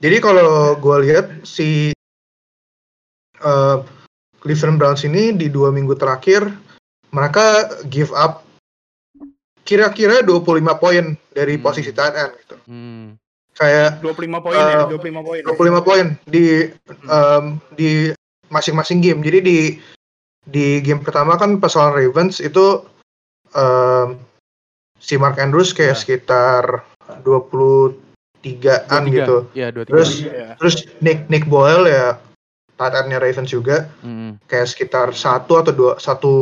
jadi kalau gue lihat si eh, Cleveland Browns ini di dua minggu terakhir mereka give up kira-kira 25 poin dari Hmm. posisi tight end gitu. Hmm. Kayak 25 poin ya, Eh, 25 poin. ya? 25 poin di em, di masing-masing game. Jadi di di game pertama kan pas lawan Ravens itu em, si Mark Andrews kayak Ya. sekitar 23-an 23. gitu. Iya, 23. Terus Iya. terus Nick Nick Boyle ya end-nya Ravens juga Hmm. kayak sekitar satu atau dua satu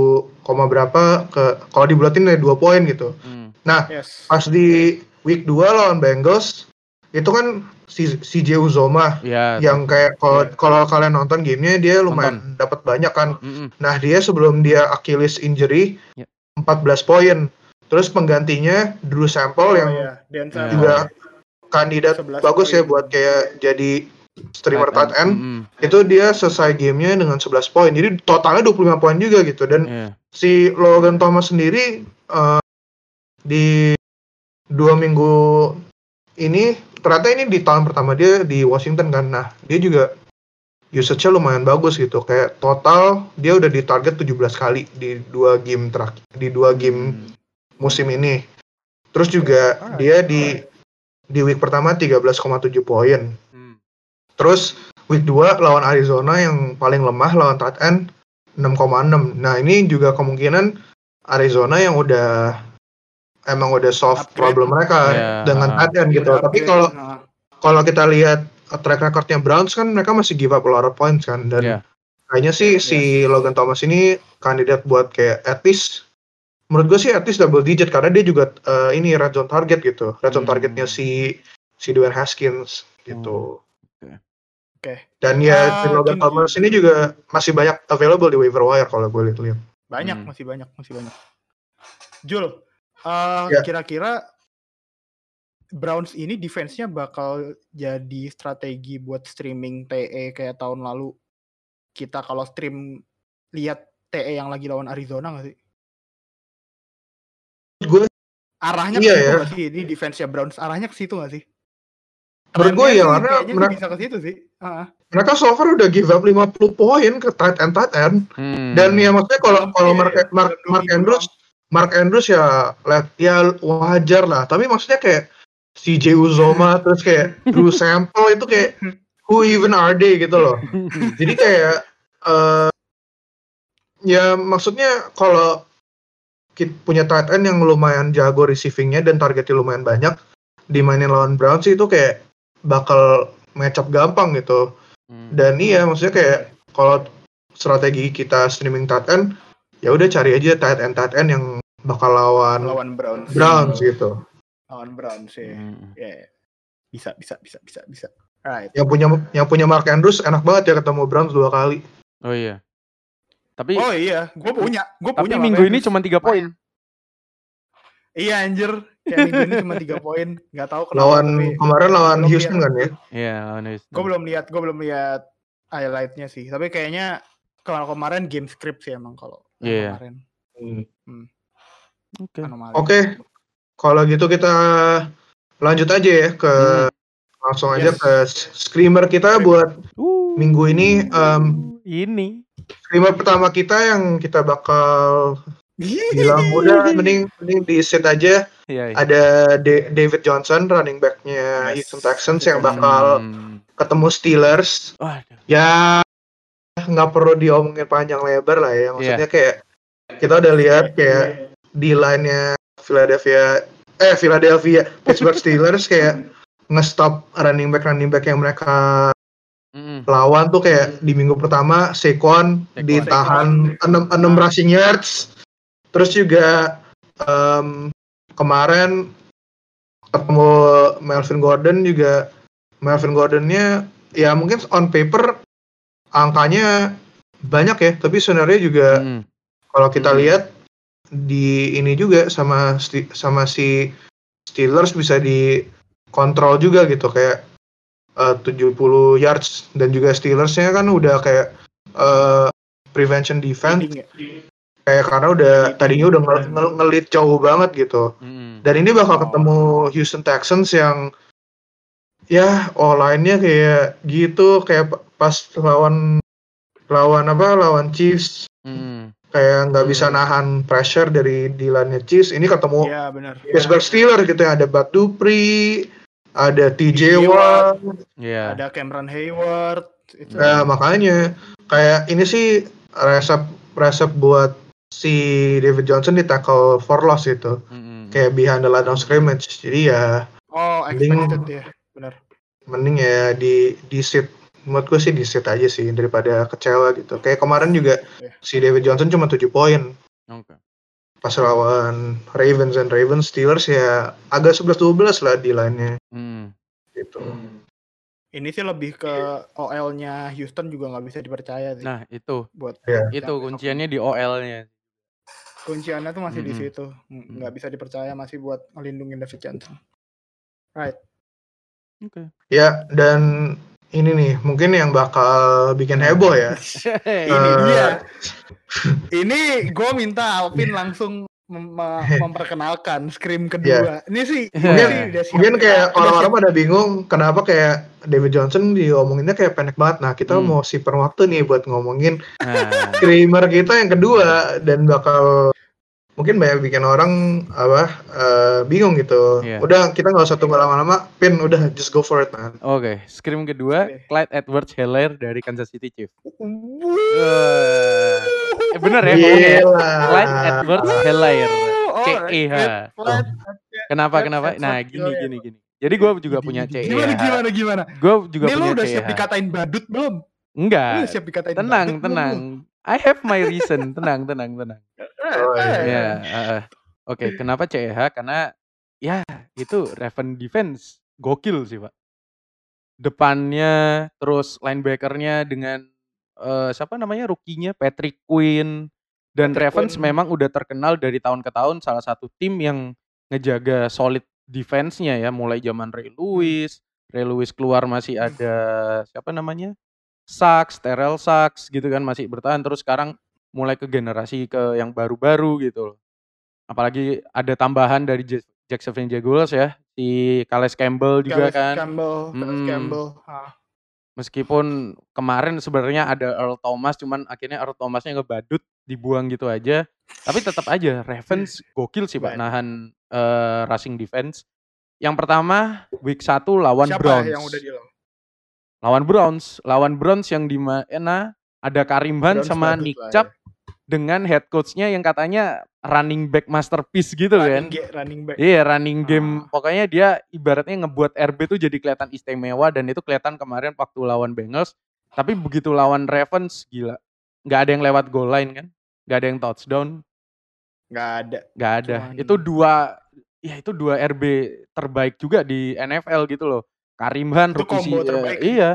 koma berapa ke kalau dibulatin ya dua poin gitu. Hmm. Yes. Pas di week 2 lawan Bengals itu kan si CJ Uzoma Iya. yang kayak kalau kalau kalian nonton gamenya dia lumayan dapat banyak kan. Mm-mm. Nah dia sebelum dia Achilles injury Ya. 14 poin. Terus penggantinya Drew Sample Oh, yang iya. Dan Ya. juga kandidat 11 bagus ya buat kayak jadi streamer tight end. Mm-mm. Itu dia selesai gamenya dengan 11 poin. Jadi totalnya 25 poin juga gitu dan Iya. si Logan Thomas sendiri eh, di dua minggu ini ternyata ini di tahun pertama dia di Washington kan nah dia juga usage-nya lumayan bagus gitu kayak total dia udah di target 17 kali di dua game terakhir di dua game Hmm. musim ini terus juga Alright, dia di di week pertama 13,7 poin Hmm. Terus week 2 lawan Arizona yang paling lemah lawan tight end 6,6. Nah, ini juga kemungkinan Arizona yang udah emang udah solve Upgrade. problem mereka Iya. dengan tight end gitu. Udah Tapi kalau kalau kita lihat track recordnya Browns kan mereka masih give up a lot of points kan dan Iya. kayaknya sih si Logan Thomas ini kandidat buat kayak at least menurut gue sih at least double digit karena dia juga uh, ini red zone target gitu. Red zone Hmm. targetnya si si Dwayne Haskins gitu. Oke. Dan ya si Logan. Thomas ini juga masih banyak available di waiver wire kalau gue lihat-lihat. Banyak, Hmm. masih banyak, masih banyak. Jul, eh, Ya. kira-kira Browns ini defense-nya bakal jadi strategi buat streaming TE kayak tahun lalu. Kita kalau stream lihat TE yang lagi lawan Arizona nggak sih? Gue Arahnya Iya ke situ ya. sih? Ini defense-nya Browns arahnya ke situ nggak sih? Menurut gue ya karena mereka, bisa ke situ sih. Heeh. mereka so far udah give up 50 poin ke tight end tight end. Hmm. Dan ya maksudnya kalau kalau iya, Mark, iya, Mark, dua Mark minggu Andrews Mark Andrews ya lihat ya wajar lah. Tapi maksudnya kayak CJ Uzoma terus kayak Drew Sample itu kayak who even are they gitu loh. Jadi kayak eh ya maksudnya kalau punya tight end yang lumayan jago receivingnya dan targetnya lumayan banyak dimainin lawan Browns sih itu kayak bakal match up gampang gitu. Hmm. Dan iya maksudnya kayak kalau strategi kita streaming tight end ya udah cari aja tight end tight end yang bakal lawan lawan Browns. Browns gitu. Lawan Browns ya. Hmm. Ya. Bisa bisa bisa bisa bisa. Right. Yang punya yang punya Mark Andrews enak banget ya ketemu Browns dua kali. Oh iya. Tapi Oh iya, gue punya, gue tapi punya. minggu ini cuma tiga poin. Iya anjir, kayak minggu ini cuma tiga poin, nggak tahu kenapa. Lawan tapi kemarin lawan belum Houston lihat. kan ya. Iya, lawan Houston. Gue belum lihat, gue belum lihat highlightnya sih. Tapi kayaknya kalau kemarin game script sih emang kalau yang Iya. kemarin Oke. anomali. Oke. Kalau gitu kita lanjut aja ya ke Hmm. langsung aja Yes. ke screamer kita buat Uh, minggu ini em, ini. Screamer pertama kita yang kita bakal bilang udah mending mending di set aja Iya. iya. ada Da- David Johnson running backnya Yes. Houston Texans yang bakal Hmm. ketemu Steelers Waduh. ya nggak perlu diomongin panjang lebar lah ya maksudnya Iya. kayak kita udah lihat kayak di line-nya Philadelphia eh Philadelphia Pittsburgh Steelers kayak ngestop running back running back yang mereka Mm-mm. lawan tuh kayak di minggu pertama Saquon. ditahan 6 6 rushing yards terus juga em, kemarin ketemu Melvin Gordon juga Melvin Gordonnya ya mungkin on paper angkanya banyak ya tapi sebenarnya juga Mm-mm. kalau kita Hmm. lihat di ini juga sama sama si Steelers bisa dikontrol juga gitu kayak eh, 70 yards dan juga Steelersnya kan udah kayak eh, prevention defense Leading ya. kayak karena udah tadinya udah nge- nge- ngelit jauh banget gitu Mm-mm. dan ini bakal Oh. ketemu Houston Texans yang ya online-nya kayak gitu kayak pas lawan lawan apa lawan Chiefs Mm-mm. kayak nggak bisa nahan pressure dari Dylan Chiefs ini ketemu Iya benar. Pittsburgh Steelers gitu ya ada Bud Dupree ada TJ Watt Iya. Ada Cameron Hayward. Itu. nah makanya kayak ini sih resep resep buat si David Johnson di tackle for loss gitu Mm-mm. kayak behind the line of scrimmage jadi ya oh, mending- expected ya. Benar. mending ya di di sit menurut gue sih di sit aja sih daripada kecewa gitu kayak kemarin juga Iya. si David Johnson cuma 7 poin Oke. Pas lawan Ravens dan Ravens Steelers ya agak 11-12 lah di line-nya Mm. gitu Ini sih lebih ke OL-nya Houston juga nggak bisa dipercaya sih Nah, itu. buat Iya. Itu kunciannya di OL-nya. kunciannya tuh masih di Mm-mm. situ. Mm, Nggak bisa dipercaya masih buat ngelindungin David Johnson. Right. Oke. ya dan ini nih mungkin yang bakal bikin heboh ya Ini Eh, dia. Ini gue minta Alvin langsung mem- me- memperkenalkan scream kedua. Ini sih Mungkin- ini sih mungkin kayak orang-orang pada bingung kenapa kayak David Johnson diomonginnya kayak pendek banget nah kita Hmm. mau siper waktu nih buat ngomongin Nah, screamer kita yang kedua dan bakal mungkin banyak bikin orang apa eh, bingung gitu. Iya. Udah kita nggak usah tunggu lama-lama. Pin udah just go for it man. Oke, scream kedua. Clyde Edwards Helaire dari Kansas City Chiefs. Wuh. Eh bener ya ya? Gila. Clyde Edwards Helaire. Oh. Clyde. Kenapa kenapa? Nah, gini gini gini. Jadi gue juga punya Gimana CEH. gimana gimana? Gue juga lu punya udah siap CEH. dikatain badut belum? Lu Enggak. siap dikatain Tenang, tenang. I have my reason. Tenang, tenang, tenang. Oh, iya. Ya, heeh. Oke, kenapa CEH? Karena ya itu Raven defense gokil sih, Pak. Depannya terus linebackernya dengan eh, siapa namanya rukinya Patrick Quinn dan Patrick Ravens Quinn. memang udah terkenal dari tahun ke tahun salah satu tim yang ngejaga solid defense-nya ya mulai zaman Ray Lewis, Ray Lewis keluar masih ada siapa namanya? Sachs, Terrell Sachs gitu kan masih bertahan terus sekarang mulai ke generasi ke yang baru-baru gitu loh. Apalagi ada tambahan dari Ja- Jacksonville Jaguars ya, si Kales Campbell juga Calais kan. Campbell, Calais Mm-mm. Campbell. Ah. Meskipun kemarin sebenarnya ada Earl Thomas cuman akhirnya Earl Thomasnya ngebadut dibuang gitu aja. Tapi tetap aja Ravens gokil sih Pak nahan eh, rushing defense. Yang pertama week 1 lawan Siapa Browns. yang udah dilawan? Lawan Browns, lawan Browns yang di mana ada Karim Hunt sama Nick ya. Chubb dengan head coachnya yang katanya running back masterpiece gitu kan. Running, ga- running back. Iya running game Ah. pokoknya dia ibaratnya ngebuat RB tuh jadi kelihatan istimewa dan itu kelihatan kemarin waktu lawan Bengals tapi begitu lawan Ravens gila nggak ada yang lewat goal line kan nggak ada yang touchdown Nggak ada. nggak ada Cuman- itu dua ya itu dua RB terbaik juga di NFL gitu loh Karim Hunt Itu rookie combo si- terbaik iya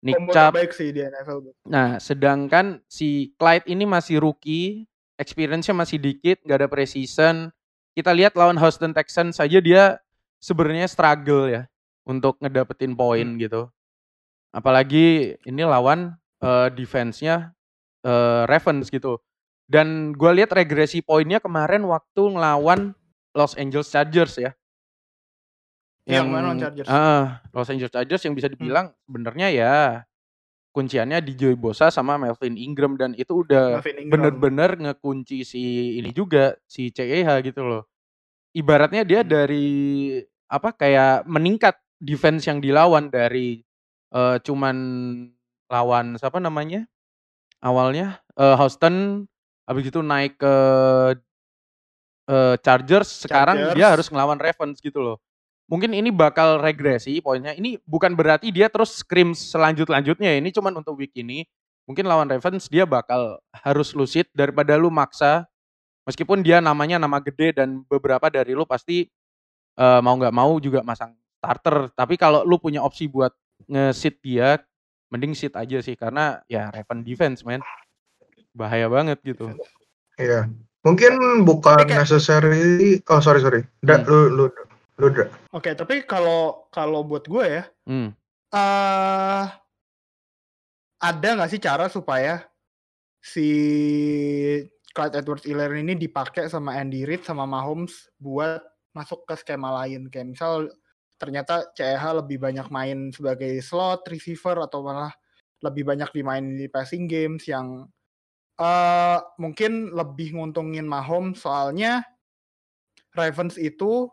Nick Combo Chubb terbaik sih di NFL. Nah, sedangkan si Clyde ini masih rookie, experience-nya masih dikit, nggak ada precision. Kita lihat lawan Houston Texans saja dia sebenarnya struggle ya untuk ngedapetin poin Hmm. gitu. Apalagi ini lawan eh, defense-nya eh, Ravens gitu. Dan gue lihat regresi poinnya kemarin waktu ngelawan Los Angeles Chargers ya. Yang mana lawan Chargers? Ah, Los Angeles Chargers yang bisa dibilang sebenarnya ya kunciannya di Joey Bosa sama Melvin Ingram dan itu udah bener-bener ngekunci si ini juga si CEH gitu loh. Ibaratnya dia Hmm. dari apa kayak meningkat defense yang dilawan dari eh, cuman lawan siapa namanya? Awalnya eh, Houston habis itu naik ke eh, Chargers, sekarang dia Chargers. harus ngelawan Ravens gitu loh. Mungkin ini bakal regresi poinnya. Ini bukan berarti dia terus scrim selanjut-lanjutnya. Ini cuman untuk week ini. Mungkin lawan Ravens dia bakal harus lucid daripada lu maksa. Meskipun dia namanya nama gede dan beberapa dari lu pasti eh, mau nggak mau juga masang starter. Tapi kalau lu punya opsi buat nge-sit dia, mending sit aja sih karena ya Raven defense man. Bahaya banget gitu. Iya. Mungkin bukan necessarily oh sorry sorry. Da, Hmm. lu lu Oke, tapi kalau kalau buat gue ya, Hmm. eh ada nggak sih cara supaya si Clyde edwards helaire ini dipakai sama Andy Reid sama Mahomes buat masuk ke skema lain kayak misal ternyata CEH lebih banyak main sebagai slot receiver atau malah lebih banyak dimainin di passing games yang eh mungkin lebih nguntungin Mahomes soalnya Ravens itu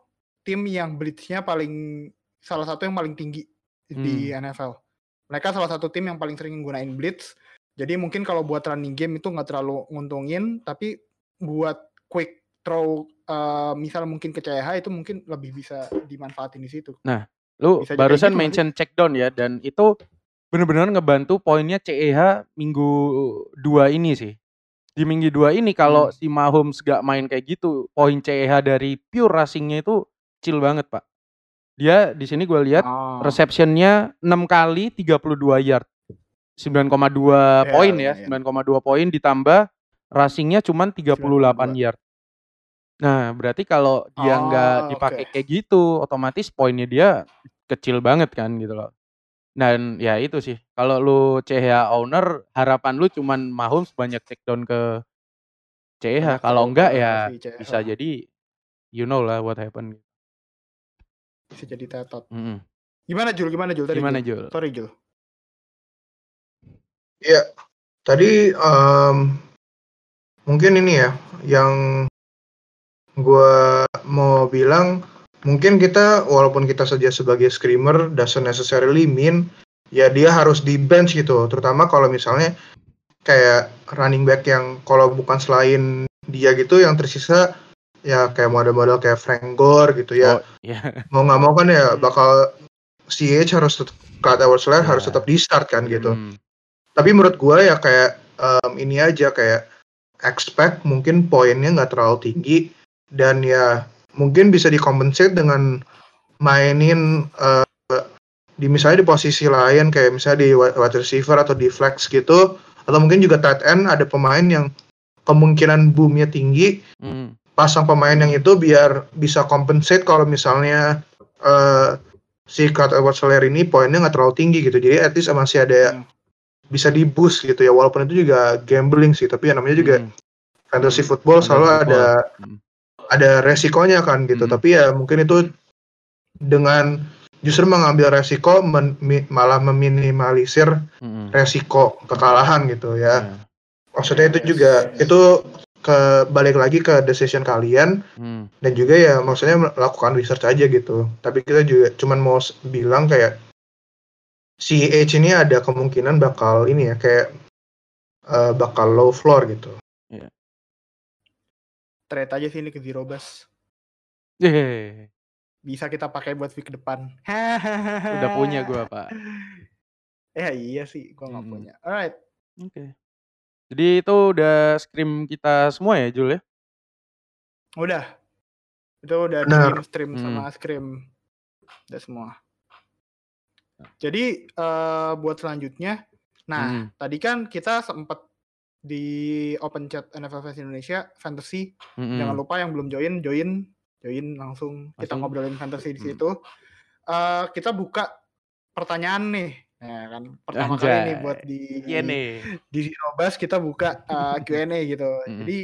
tim yang blitznya paling salah satu yang paling tinggi di NFL. Mereka salah satu tim yang paling sering menggunakan blitz. Jadi mungkin kalau buat running game itu nggak terlalu nguntungin, tapi buat quick throw eh, misal mungkin ke CH itu mungkin lebih bisa dimanfaatin di situ. Lu Bisa barusan gitu mention check down ya dan itu benar-benar ngebantu poinnya CEH minggu dua ini sih. Di minggu dua ini kalau Hmm. si Mahomes gak main kayak gitu, poin CEH dari pure rushingnya itu kecil banget pak. Dia di sini gue lihat Oh. receptionnya 6 kali 32 yard. 9,2 Ya, poin ya, lumayan. 9,2 poin ditambah rushingnya cuman 38 9,2. yard. Nah, berarti kalau dia nggak Oh, dipakai oke. kayak gitu, otomatis poinnya dia kecil banget kan gitu loh. Dan ya itu sih, kalau lu CH owner, harapan lu cuman Mahomes banyak take down ke CH. Kalau enggak ya bisa jadi you know lah what happened. Bisa jadi tetot. Mm-mm. Gimana Jul? Gimana Jul? Tadi Gimana Jul? Jul? Sorry Jul. Ya, tadi em, mungkin ini ya yang gua mau bilang mungkin kita walaupun kita saja sebagai screamer doesn't necessarily mean ya dia harus di bench gitu terutama kalau misalnya kayak running back yang kalau bukan selain dia gitu yang tersisa ya kayak model-model kayak Frank Gore gitu ya Oh, iya. mau nggak mau kan ya Hmm. bakal CH harus tetap Clyde Edwards-Helaire Ya. harus tetap di start kan gitu Mm. tapi menurut gue ya kayak em, ini aja kayak expect mungkin poinnya nggak terlalu tinggi dan ya mungkin bisa dikompensate dengan mainin eh, di misalnya di posisi lain kayak misalnya di wi- wide receiver atau di flex gitu atau mungkin juga tight end ada pemain yang kemungkinan boomnya tinggi Mm. Pasang pemain yang itu biar bisa compensate kalau misalnya eh, si Clyde Edwards-Helaire ini poinnya nggak terlalu tinggi gitu jadi at least masih ada Hmm. bisa di boost gitu ya walaupun itu juga gambling sih tapi ya namanya juga Mm. fantasy football Fantasy selalu football. ada Mm. ada resikonya kan gitu Hmm. tapi ya mungkin itu dengan justru mengambil resiko men- mi- malah meminimalisir Mm-mm. resiko kekalahan gitu ya. Iya. Maksudnya itu juga itu ke balik lagi ke decision kalian Hmm. dan juga ya maksudnya melakukan research aja gitu. Tapi kita juga cuman mau bilang kayak si H ini ada kemungkinan bakal ini ya kayak eh, bakal low floor gitu. Trade aja sini ke Zero Bus. Bisa kita pakai buat week depan. Udah punya gua, Pak. Ya iya sih, gua nggak Mm-mm. punya. Alright. Oke. Jadi itu udah scrim kita semua ya, Jul ya? Udah. Itu udah Benar. stream, stream Hmm. sama scrim. Udah semua. Jadi eh, buat selanjutnya, nah Hmm. tadi kan kita sempat di open chat NFL Fans Indonesia fantasy. Mm-mm. Jangan lupa yang belum join, join, join langsung. Kita Langsung. ngobrolin fantasy di Hmm. situ. Eh, kita buka pertanyaan nih. Ya kan pertama kali nih Anjay. buat di Iya nih. di Sinobas kita buka eh, Q&A gitu. Mm-mm. Jadi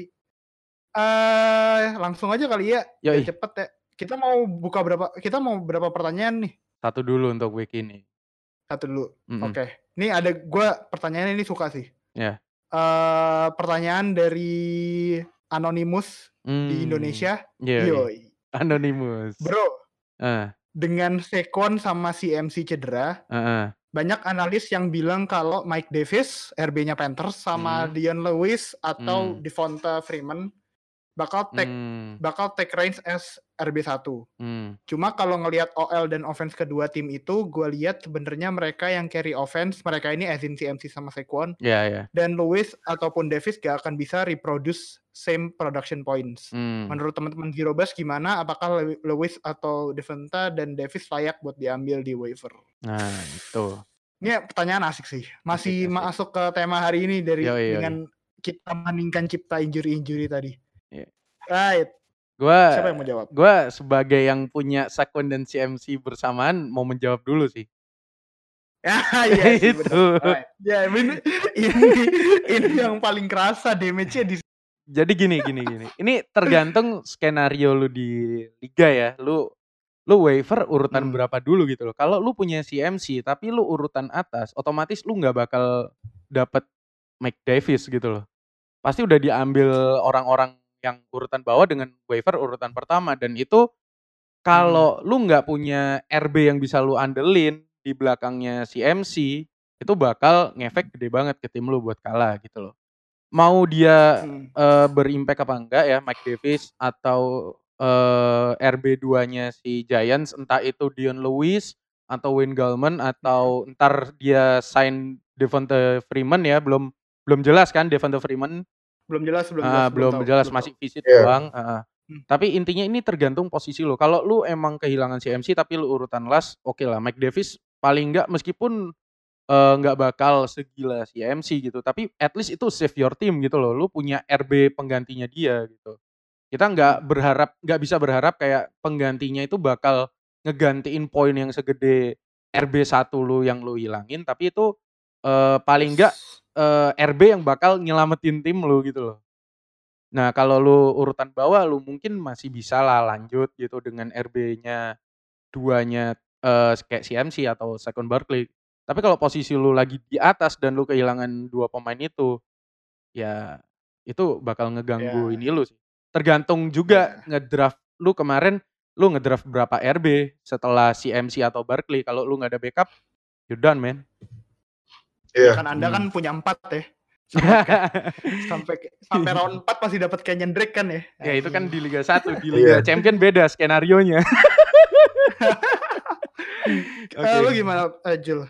eh langsung aja kali ya. Yoi. cepet ya. Kita mau buka berapa? Kita mau berapa pertanyaan nih? Satu dulu untuk week ini. Satu dulu. Mm-mm. Oke. Ini ada gua pertanyaan ini suka sih. Ya. Eh pertanyaan dari Anonymous di Hmm. Indonesia. Yoi. Anonymous. Bro, Ah, dengan Sekon sama CMC cedera, ah, ah. Banyak analis yang bilang kalau Mike Davis, RB-nya Panthers sama Hmm. Dion Lewis atau Hmm. Devonta Freeman bakal take Hmm, bakal take range as RB1. hmm. Cuma kalau ngelihat OL dan offense kedua tim itu, gue lihat sebenarnya mereka yang carry offense, mereka ini as in CMC sama Saquon, Ya, ya. dan Lewis ataupun Davis gak akan bisa reproduce same production points. Hmm. Menurut teman-teman Zero Bus gimana? Apakah Lew- Lewis atau Devonta dan Davis layak buat diambil di waiver? Nah, itu. Ini pertanyaan asik sih. Masih Asik, asik. masuk ke tema hari ini dari Yoi, yoi. dengan kita meningkatkan cipta injury-injury tadi. Iya. Right. Gua Siapa yang mau jawab? gua sebagai yang punya Sakon dan CMC bersamaan mau menjawab dulu sih. Ya, iya sih, Itu. Alright. Ya, ini, ini ini yang paling kerasa damage-nya di Jadi gini gini gini. Ini tergantung skenario lu di liga ya. Lu lu waiver urutan Hmm. berapa dulu gitu loh. Kalau lu punya CMC tapi lu urutan atas, otomatis lu nggak bakal dapet Mike Davis gitu loh. Pasti udah diambil orang-orang yang urutan bawah dengan waiver urutan pertama dan itu kalau lu nggak punya RB yang bisa lu andelin di belakangnya CMC itu bakal ngefek gede banget ke tim lu buat kalah gitu loh. Mau dia Hmm. eh, berimpact apa enggak ya Mike Davis atau eh, RB2-nya si Giants entah itu Dion Lewis atau Wayne Gallman atau ntar dia sign Devonta Freeman ya belum belum jelas kan Devonta Freeman belum jelas belum Ah, jelas belum tahu, jelas belum masih visit Iya. doang ah. Hmm. tapi intinya ini tergantung posisi lo kalau lu emang kehilangan CMC tapi lu urutan last oke lah Mike Davis paling enggak meskipun eh, nggak bakal segila CMC gitu tapi at least itu save your team gitu loh lu punya RB penggantinya dia gitu kita nggak Hmm. berharap nggak bisa berharap kayak penggantinya itu bakal ngegantiin poin yang segede RB1 lu yang lu hilangin tapi itu eh, paling enggak eh, RB yang bakal nyelamatin tim lu gitu loh. Nah kalau lu urutan bawah lu mungkin masih bisa lah lanjut gitu dengan RB-nya duanya eh, kayak CMC atau Second Barkley. Tapi kalau posisi lu lagi di atas dan lu kehilangan dua pemain itu, ya itu bakal ngeganggu Ya. ini lu sih. Tergantung juga ngedraft lu kemarin lu ngedraft berapa RB setelah CMC atau Barkley. Kalau lu nggak ada backup, you done man. Iya. kan Anda Hmm. kan punya empat ya. Sampai sampai round 4 pasti dapat Kenyon Drake kan ya. Ya itu kan di Liga 1, di Iya. Liga Champion beda skenario-nya. Eh, lu gimana eh, Jul?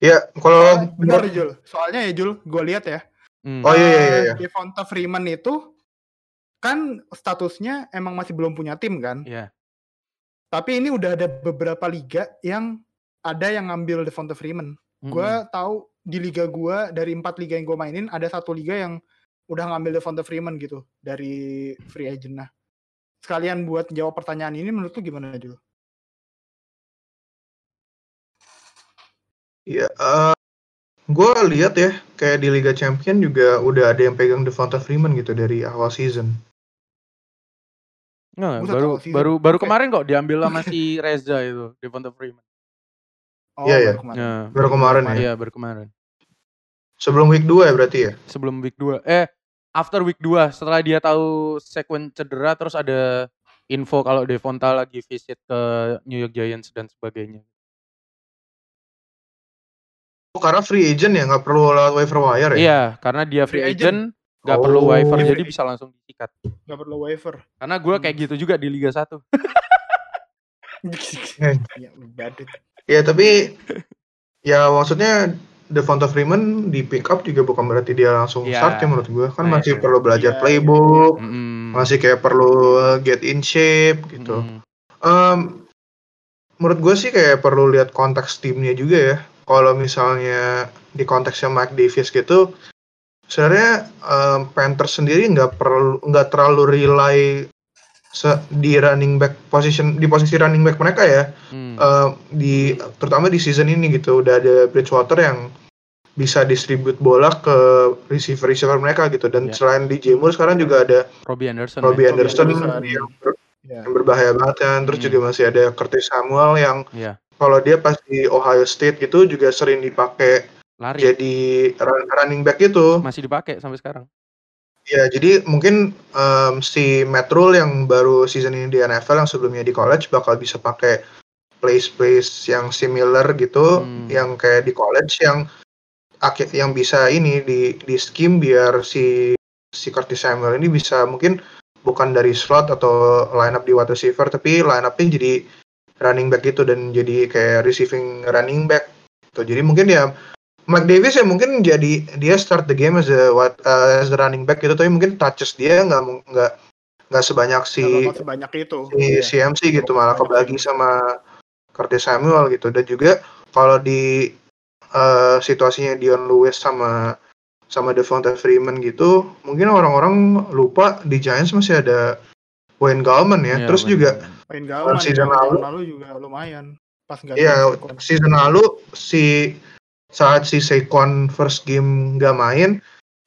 Ya, kalau Benar Jul. Soalnya ya Jul, gue lihat ya. Hmm. Oh iya iya iya. iya. Devonta Freeman itu kan statusnya emang masih belum punya tim kan. Iya. Tapi ini udah ada beberapa liga yang ada yang ngambil Devonta Freeman. Mm-mm. Gue tahu di liga gue dari empat liga yang gue mainin ada satu liga yang udah ngambil Devonta Freeman gitu dari free agent. Nah, sekalian buat jawab pertanyaan ini menurut lu gimana Jul? Iya, eh gue lihat ya kayak di Liga Champion juga udah ada yang pegang Devonta Freeman gitu dari awal season. Buset, baru season. baru baru kemarin kok diambil sama si Reza itu, Devonta Freeman. Oh, Iya, iya. baru kemarin. Ya, Baru kemarin ya. Iya, baru kemarin. Sebelum week 2 ya berarti ya? Sebelum week 2. Eh, after week 2 setelah dia tahu sekuen cedera terus ada info kalau Devonta lagi visit ke New York Giants dan sebagainya. Oh, karena free agent ya nggak perlu lewat waiver wire ya? Iya, karena dia free, Free agent, nggak Oh. perlu waiver jadi bisa langsung disikat. Gak perlu waiver. Karena gue kayak Hmm. gitu juga di Liga 1. ya, bad it. Ya tapi ya maksudnya Devonta Freeman di pick up juga bukan berarti dia langsung Iya. start ya menurut gua kan Nah, masih iya. perlu belajar Iya, playbook, Mm-mm. masih kayak perlu get in shape gitu. Mm-mm. Em, menurut gue sih kayak perlu lihat konteks timnya juga ya. Kalau misalnya di konteksnya Mike Davis gitu, sebenarnya em, Panthers sendiri nggak perlu nggak terlalu rely di running back position di posisi running back mereka ya. Mm. Eh, di terutama di season ini gitu udah ada Bridgewater yang bisa distribute bola ke receiver receiver mereka gitu dan Ya. selain di Moore sekarang juga ada Robbie Anderson. Robbie ya. Anderson Anderson. yang ber- Ya. yang berbahaya banget kan. Terus Hmm. juga masih ada Curtis Samuel yang Iya. kalau dia pas di Ohio State gitu juga sering dipakai Lari jadi run- running back itu. masih dipakai sampai sekarang. Ya jadi mungkin em, si Matt Rule yang baru season ini di NFL yang sebelumnya di college bakal bisa pakai place place yang similar gitu, Hmm. yang kayak di college yang akhir yang bisa ini di di scheme biar si si Curtis Samuel ini bisa mungkin bukan dari slot atau line up di wide receiver tapi line up-nya jadi running back gitu dan jadi kayak receiving running back. Tuh, jadi mungkin ya Mike Davis ya mungkin jadi dia start the game as a what uh, as the running back gitu tapi mungkin touches dia nggak nggak nggak sebanyak si sebanyak itu. si Iya. CMC gitu malah kebagi sama Curtis Samuel gitu dan juga kalau di uh, situasinya Dion Lewis sama sama Devonta Freeman gitu mungkin orang-orang lupa di Giants masih ada Wayne Gallman ya Iya, terus bener. juga Main Gauman Season ya, tahun lalu- lalu juga lumayan. Pas nggak Iya, Saquon. season lalu si saat si Saquon first game nggak main,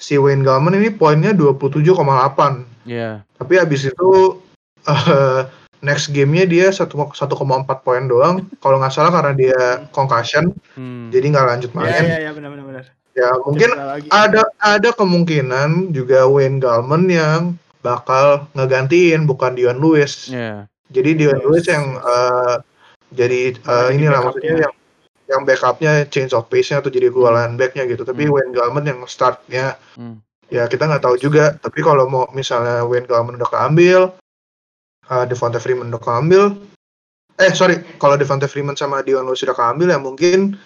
si Wayne Gallman ini poinnya 27,8. Iya. Tapi habis itu eh, next gamenya dia 1 1,4 poin doang. Kalau nggak salah karena dia concussion, Hmm. jadi nggak lanjut Iya main. iya iya benar benar benar. Ya mungkin ada ada kemungkinan juga Wayne Gallman yang bakal ngegantiin bukan Dion Lewis. Iya. Jadi Dion Yes. Lewis yang eh, jadi eh, Jadi inilah maksudnya yang yang backupnya change of pace-nya atau jadi Hmm. equivalent back-nya gitu. Tapi Hmm. Wayne Gallman yang startnya Hmm. ya kita nggak tahu juga. Tapi kalau mau misalnya Wayne Gallman udah keambil, uh, Devonta Freeman udah keambil, eh sorry kalau Devonta Freeman sama Dion Lewis udah keambil ya mungkin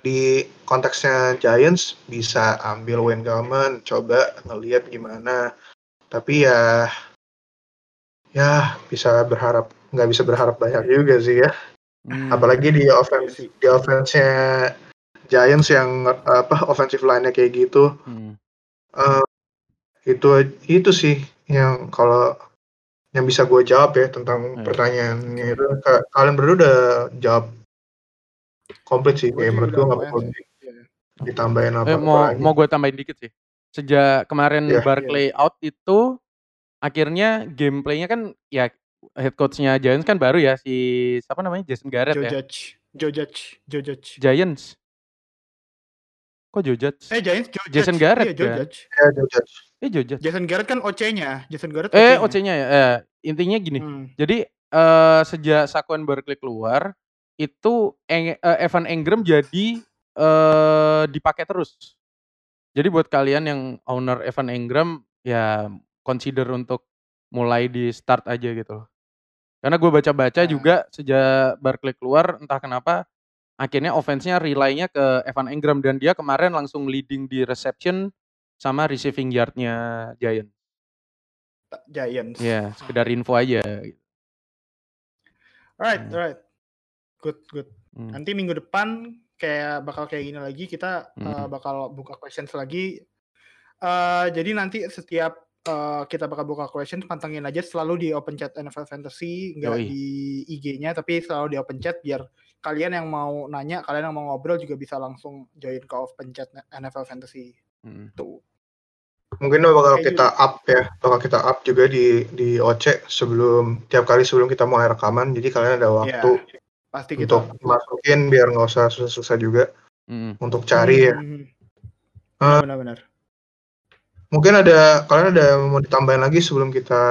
di konteksnya Giants bisa ambil Wayne Gallman, coba ngelihat gimana. Tapi ya ya bisa berharap nggak bisa berharap banyak juga sih ya. Hmm. Apalagi di offense di offense-nya Giants yang apa offensive line-nya kayak gitu. Hmm. Eh, itu itu sih yang kalau yang bisa gue jawab ya tentang Hmm. pertanyaannya itu Ka- kalian berdua udah jawab komplit sih Gua kayak menurut gue nggak perlu. Iya. ditambahin apa, Eh, mau mau gue tambahin dikit sih. Sejak kemarin Iya. Barclay out itu akhirnya gameplaynya kan ya head coachnya Giants kan baru ya si siapa namanya Jason Garrett Joe ya. Judge, Joe Judge, Joe Judge. Giants. Kok Joe Judge? Eh Giants, Joe Jason Judge. Garrett Iya, Joe kan? Judge. ya Joe Judge. Eh Joe Judge. Jason Garrett kan OC-nya. Jason Garrett Eh OC-nya. OC-nya ya. Eh, intinya gini. Hmm. Jadi eh sejak Saquon Barkley keluar itu Eng- eh, Evan Engram jadi eh dipakai terus. Jadi buat kalian yang owner Evan Engram ya consider untuk mulai di start aja gitu loh. Karena gue baca-baca Nah. juga sejak Barkley keluar entah kenapa akhirnya offense-nya rely-nya ke Evan Engram dan dia kemarin langsung leading di reception sama receiving yard-nya Giants. Giants. Ya, sekedar info aja. Alright, Hmm. alright. Good, good. Hmm. Nanti minggu depan kayak bakal kayak gini lagi kita uh, Hmm. bakal buka questions lagi. Uh, jadi nanti setiap uh, kita bakal buka questions pantengin aja selalu di open chat NFL Fantasy, nggak di IG-nya tapi selalu di open chat biar kalian yang mau nanya, kalian yang mau ngobrol juga bisa langsung join ke open chat NFL Fantasy Hmm. tuh. Mungkin bakal Kayak kita up ya, bakal kita up juga di di OC sebelum tiap kali sebelum kita mulai rekaman. Jadi kalian ada waktu Iya, pasti kita untuk masukin biar nggak usah susah-susah juga Mm. untuk cari ya. Hmm. Eh, Benar-benar. Mungkin ada kalian ada yang mau ditambahin lagi sebelum kita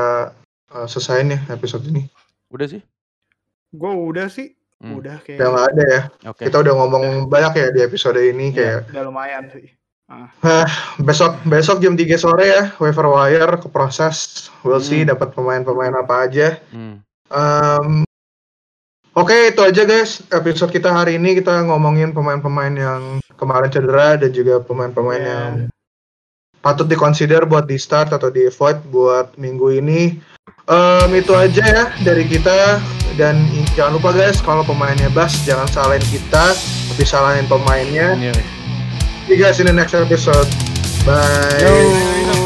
uh, selesaiin ya episode ini. Udah sih? Gue udah sih, Hmm. udah kayak Udah nggak ada ya. Oke. Kita udah ngomong banyak ya di episode ini Iya, kayak udah lumayan sih. besok besok jam 3 sore ya waiver wire ke proses. We'll see Hmm. dapat pemain-pemain apa aja. Hmm. Um, Oke itu aja guys episode kita hari ini kita ngomongin pemain-pemain yang kemarin cedera dan juga pemain-pemain Iya. yang patut dikonsider buat di start atau di avoid buat minggu ini. Em, itu aja ya dari kita dan jangan lupa guys kalau pemainnya bas jangan salahin kita tapi salahin pemainnya. Iya. See you guys in the next episode. Bye. Yo.